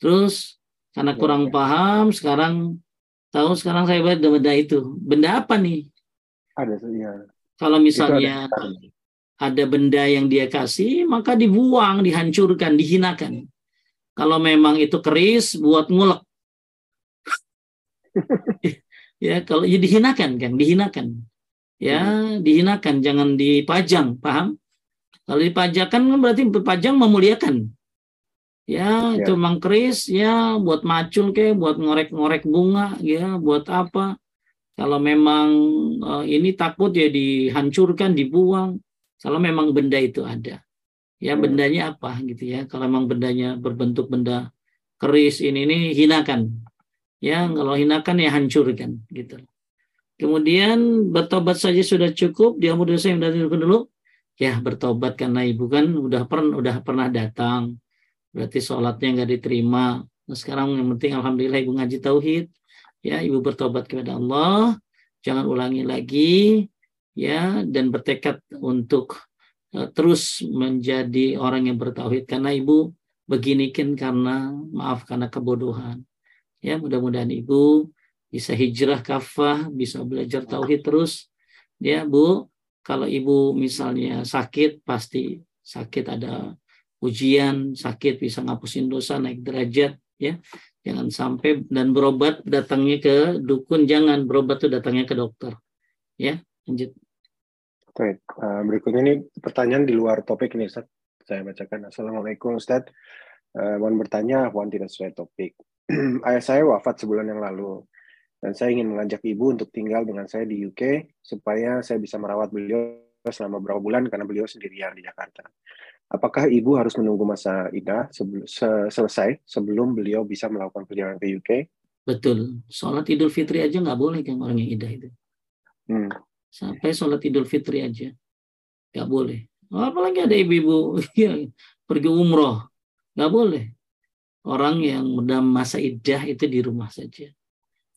Terus karena kurang paham sekarang tahu sekarang saya buat benda itu. Benda apa nih? Ada ya. Kalau misalnya ada. ada benda yang dia kasih, maka dibuang, dihancurkan, dihinakan. Kalau memang itu keris buat ngulek. ya, kalau ya dihinakan kan, dihinakan. Ya, hmm. dihinakan, jangan dipajang, paham? Kalau dipajakan kan berarti pajang memuliakan. Ya, ya. itu memang keris ya buat macul ke, buat ngorek-ngorek bunga ya, buat apa? Kalau memang uh, ini takut ya dihancurkan, dibuang. Kalau memang benda itu ada ya hmm. bendanya apa gitu ya kalau memang bendanya berbentuk benda keris ini ini hinakan ya kalau hinakan ya hancurkan gitu kemudian bertobat saja sudah cukup dia mudah saya yang dulu ya bertobat karena ibu kan udah pernah udah pernah datang. Berarti sholatnya nggak diterima. Nah, sekarang yang penting alhamdulillah ibu ngaji tauhid. Ya ibu bertobat kepada Allah. Jangan ulangi lagi. Ya dan bertekad untuk Eh, terus menjadi orang yang bertauhid. Karena ibu beginikan karena maaf karena kebodohan. Ya, mudah-mudahan ibu bisa hijrah kafah, bisa belajar tauhid terus. Ya, Bu, kalau ibu misalnya sakit pasti sakit ada ujian, sakit bisa ngapusin dosa, naik derajat, ya. Jangan sampai dan berobat datangnya ke dukun, jangan berobat tuh datangnya ke dokter. Ya, lanjut. Baik, uh, berikutnya ini pertanyaan di luar topik ini, Ustaz. Saya bacakan. Assalamualaikum, Ustaz. Uh, mohon bertanya, mohon tidak sesuai topik. Ayah saya wafat sebulan yang lalu, dan saya ingin mengajak ibu untuk tinggal dengan saya di UK, supaya saya bisa merawat beliau selama beberapa bulan, karena beliau sendirian di Jakarta. Apakah ibu harus menunggu masa idah sebelum, se selesai sebelum beliau bisa melakukan perjalanan ke UK? Betul. Sholat Idul Fitri aja nggak boleh kan orang yang idah itu. Hmm sampai sholat idul fitri aja nggak boleh apalagi ada ibu-ibu yang pergi umroh nggak boleh orang yang dalam masa idah itu di rumah saja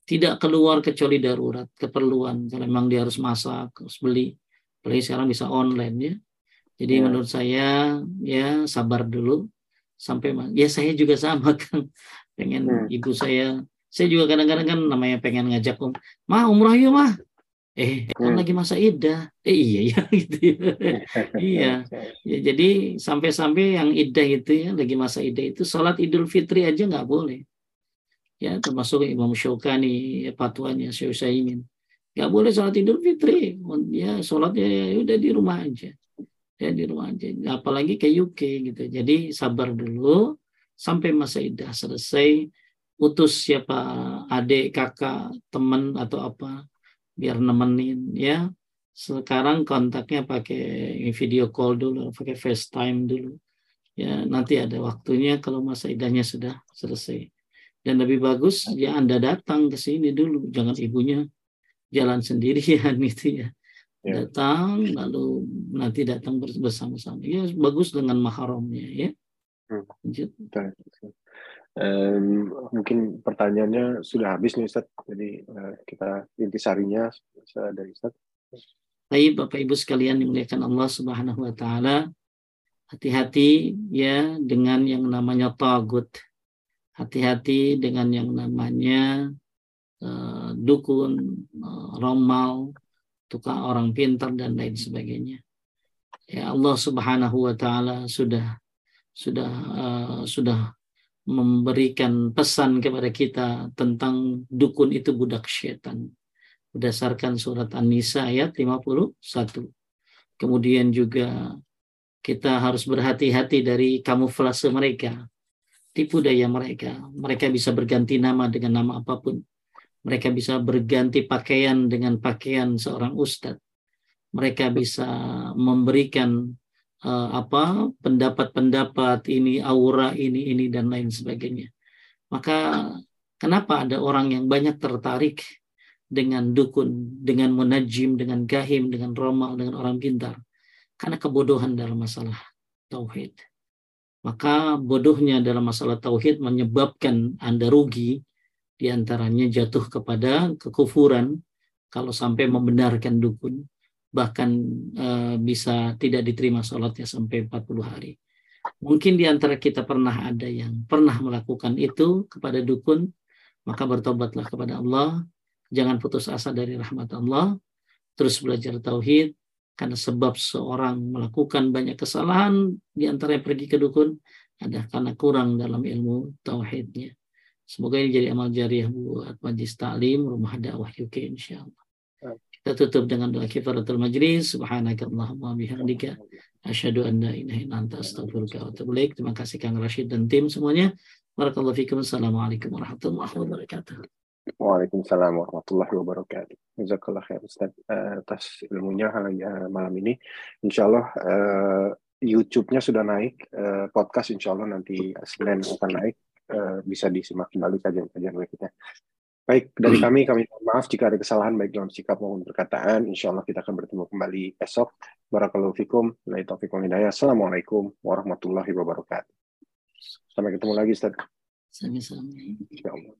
tidak keluar kecuali darurat keperluan. Kalau memang dia harus masak harus beli apalagi sekarang bisa online ya. Jadi ya. menurut saya ya sabar dulu. Sampai ya saya juga sama kan pengen hmm. ibu saya saya juga kadang-kadang kan namanya pengen ngajak om mah umroh yuk mah eh kan hmm. lagi masa idah eh iya ya gitu ya. iya. Ya, jadi sampai-sampai yang idah itu ya lagi masa idah itu sholat idul fitri aja nggak boleh ya termasuk Imam Syukani ya, patuanya Syekh Saimin nggak boleh sholat idul fitri. Ya sholatnya ya udah di rumah aja. Ya di rumah aja. Apalagi ke UK gitu. Jadi sabar dulu. Sampai masa idah selesai utus siapa adik kakak teman atau apa biar nemenin ya. Sekarang kontaknya pakai video call dulu pakai FaceTime dulu. Ya nanti ada waktunya kalau masa idahnya sudah selesai dan lebih bagus ya Anda datang ke sini dulu jangan ibunya jalan sendirian gitu ya, ya. datang lalu nanti datang bersama-sama ya bagus dengan maharomnya ya hmm. lanjut Um, mungkin pertanyaannya sudah habis nih Ustaz, jadi uh, kita intisarinya dari Ustaz. Baik Bapak Ibu sekalian dimuliakan Allah Subhanahu wa taala. Hati-hati ya dengan yang namanya tagut. Hati-hati dengan yang namanya uh, dukun, uh, romal, tukang orang pintar dan lain sebagainya. Ya Allah Subhanahu wa taala sudah sudah uh, sudah memberikan pesan kepada kita tentang dukun itu budak setan berdasarkan surat An-Nisa ayat 51. Kemudian juga kita harus berhati-hati dari kamuflase mereka, tipu daya mereka. Mereka bisa berganti nama dengan nama apa pun. Mereka bisa berganti pakaian dengan pakaian seorang ustadz. Mereka bisa memberikan uh, apa pendapat-pendapat ini aura ini ini dan lain sebagainya maka kenapa ada orang yang banyak tertarik dengan dukun dengan munajim dengan gahim dengan romal dengan orang pintar karena kebodohan dalam masalah tauhid maka bodohnya dalam masalah tauhid menyebabkan anda rugi Di antaranya jatuh kepada kekufuran kalau sampai membenarkan dukun bahkan e, bisa tidak diterima sholatnya sampai 40 hari. Mungkin di antara kita pernah ada yang pernah melakukan itu kepada dukun, maka bertobatlah kepada Allah, jangan putus asa dari rahmat Allah, terus belajar tauhid, karena sebab seorang melakukan banyak kesalahan di antara yang pergi ke dukun ada karena kurang dalam ilmu tauhidnya. Semoga ini jadi amal jariah buat majlis taklim rumah dakwah UK insyaallah. Kita tutup dengan doa kifaratul majlis. Subhanakallahumma bihamdika asyhadu an la ilaha illa anta astaghfiruka wa atubu. Terima kasih Kang Rashid dan tim semuanya. Barakallahu fikum. Assalamualaikum warahmatullahi wabarakatuh. Waalaikumsalam warahmatullahi wabarakatuh. Jazakallah khair Ustaz uh, atas ilmunya uh, malam ini. Insya Allah uh, YouTube-nya sudah naik, uh, podcast insya Allah nanti Senin akan naik Eh, bisa disimak kembali kajian-kajian berikutnya. Baik, dari hmm. kami, kami mohon maaf jika ada kesalahan baik dalam sikap maupun perkataan. Insya Allah kita akan bertemu kembali esok. Barakallahu fikum. Assalamualaikum warahmatullahi wabarakatuh. Sampai ketemu lagi, Ustaz. Sampai-sampai.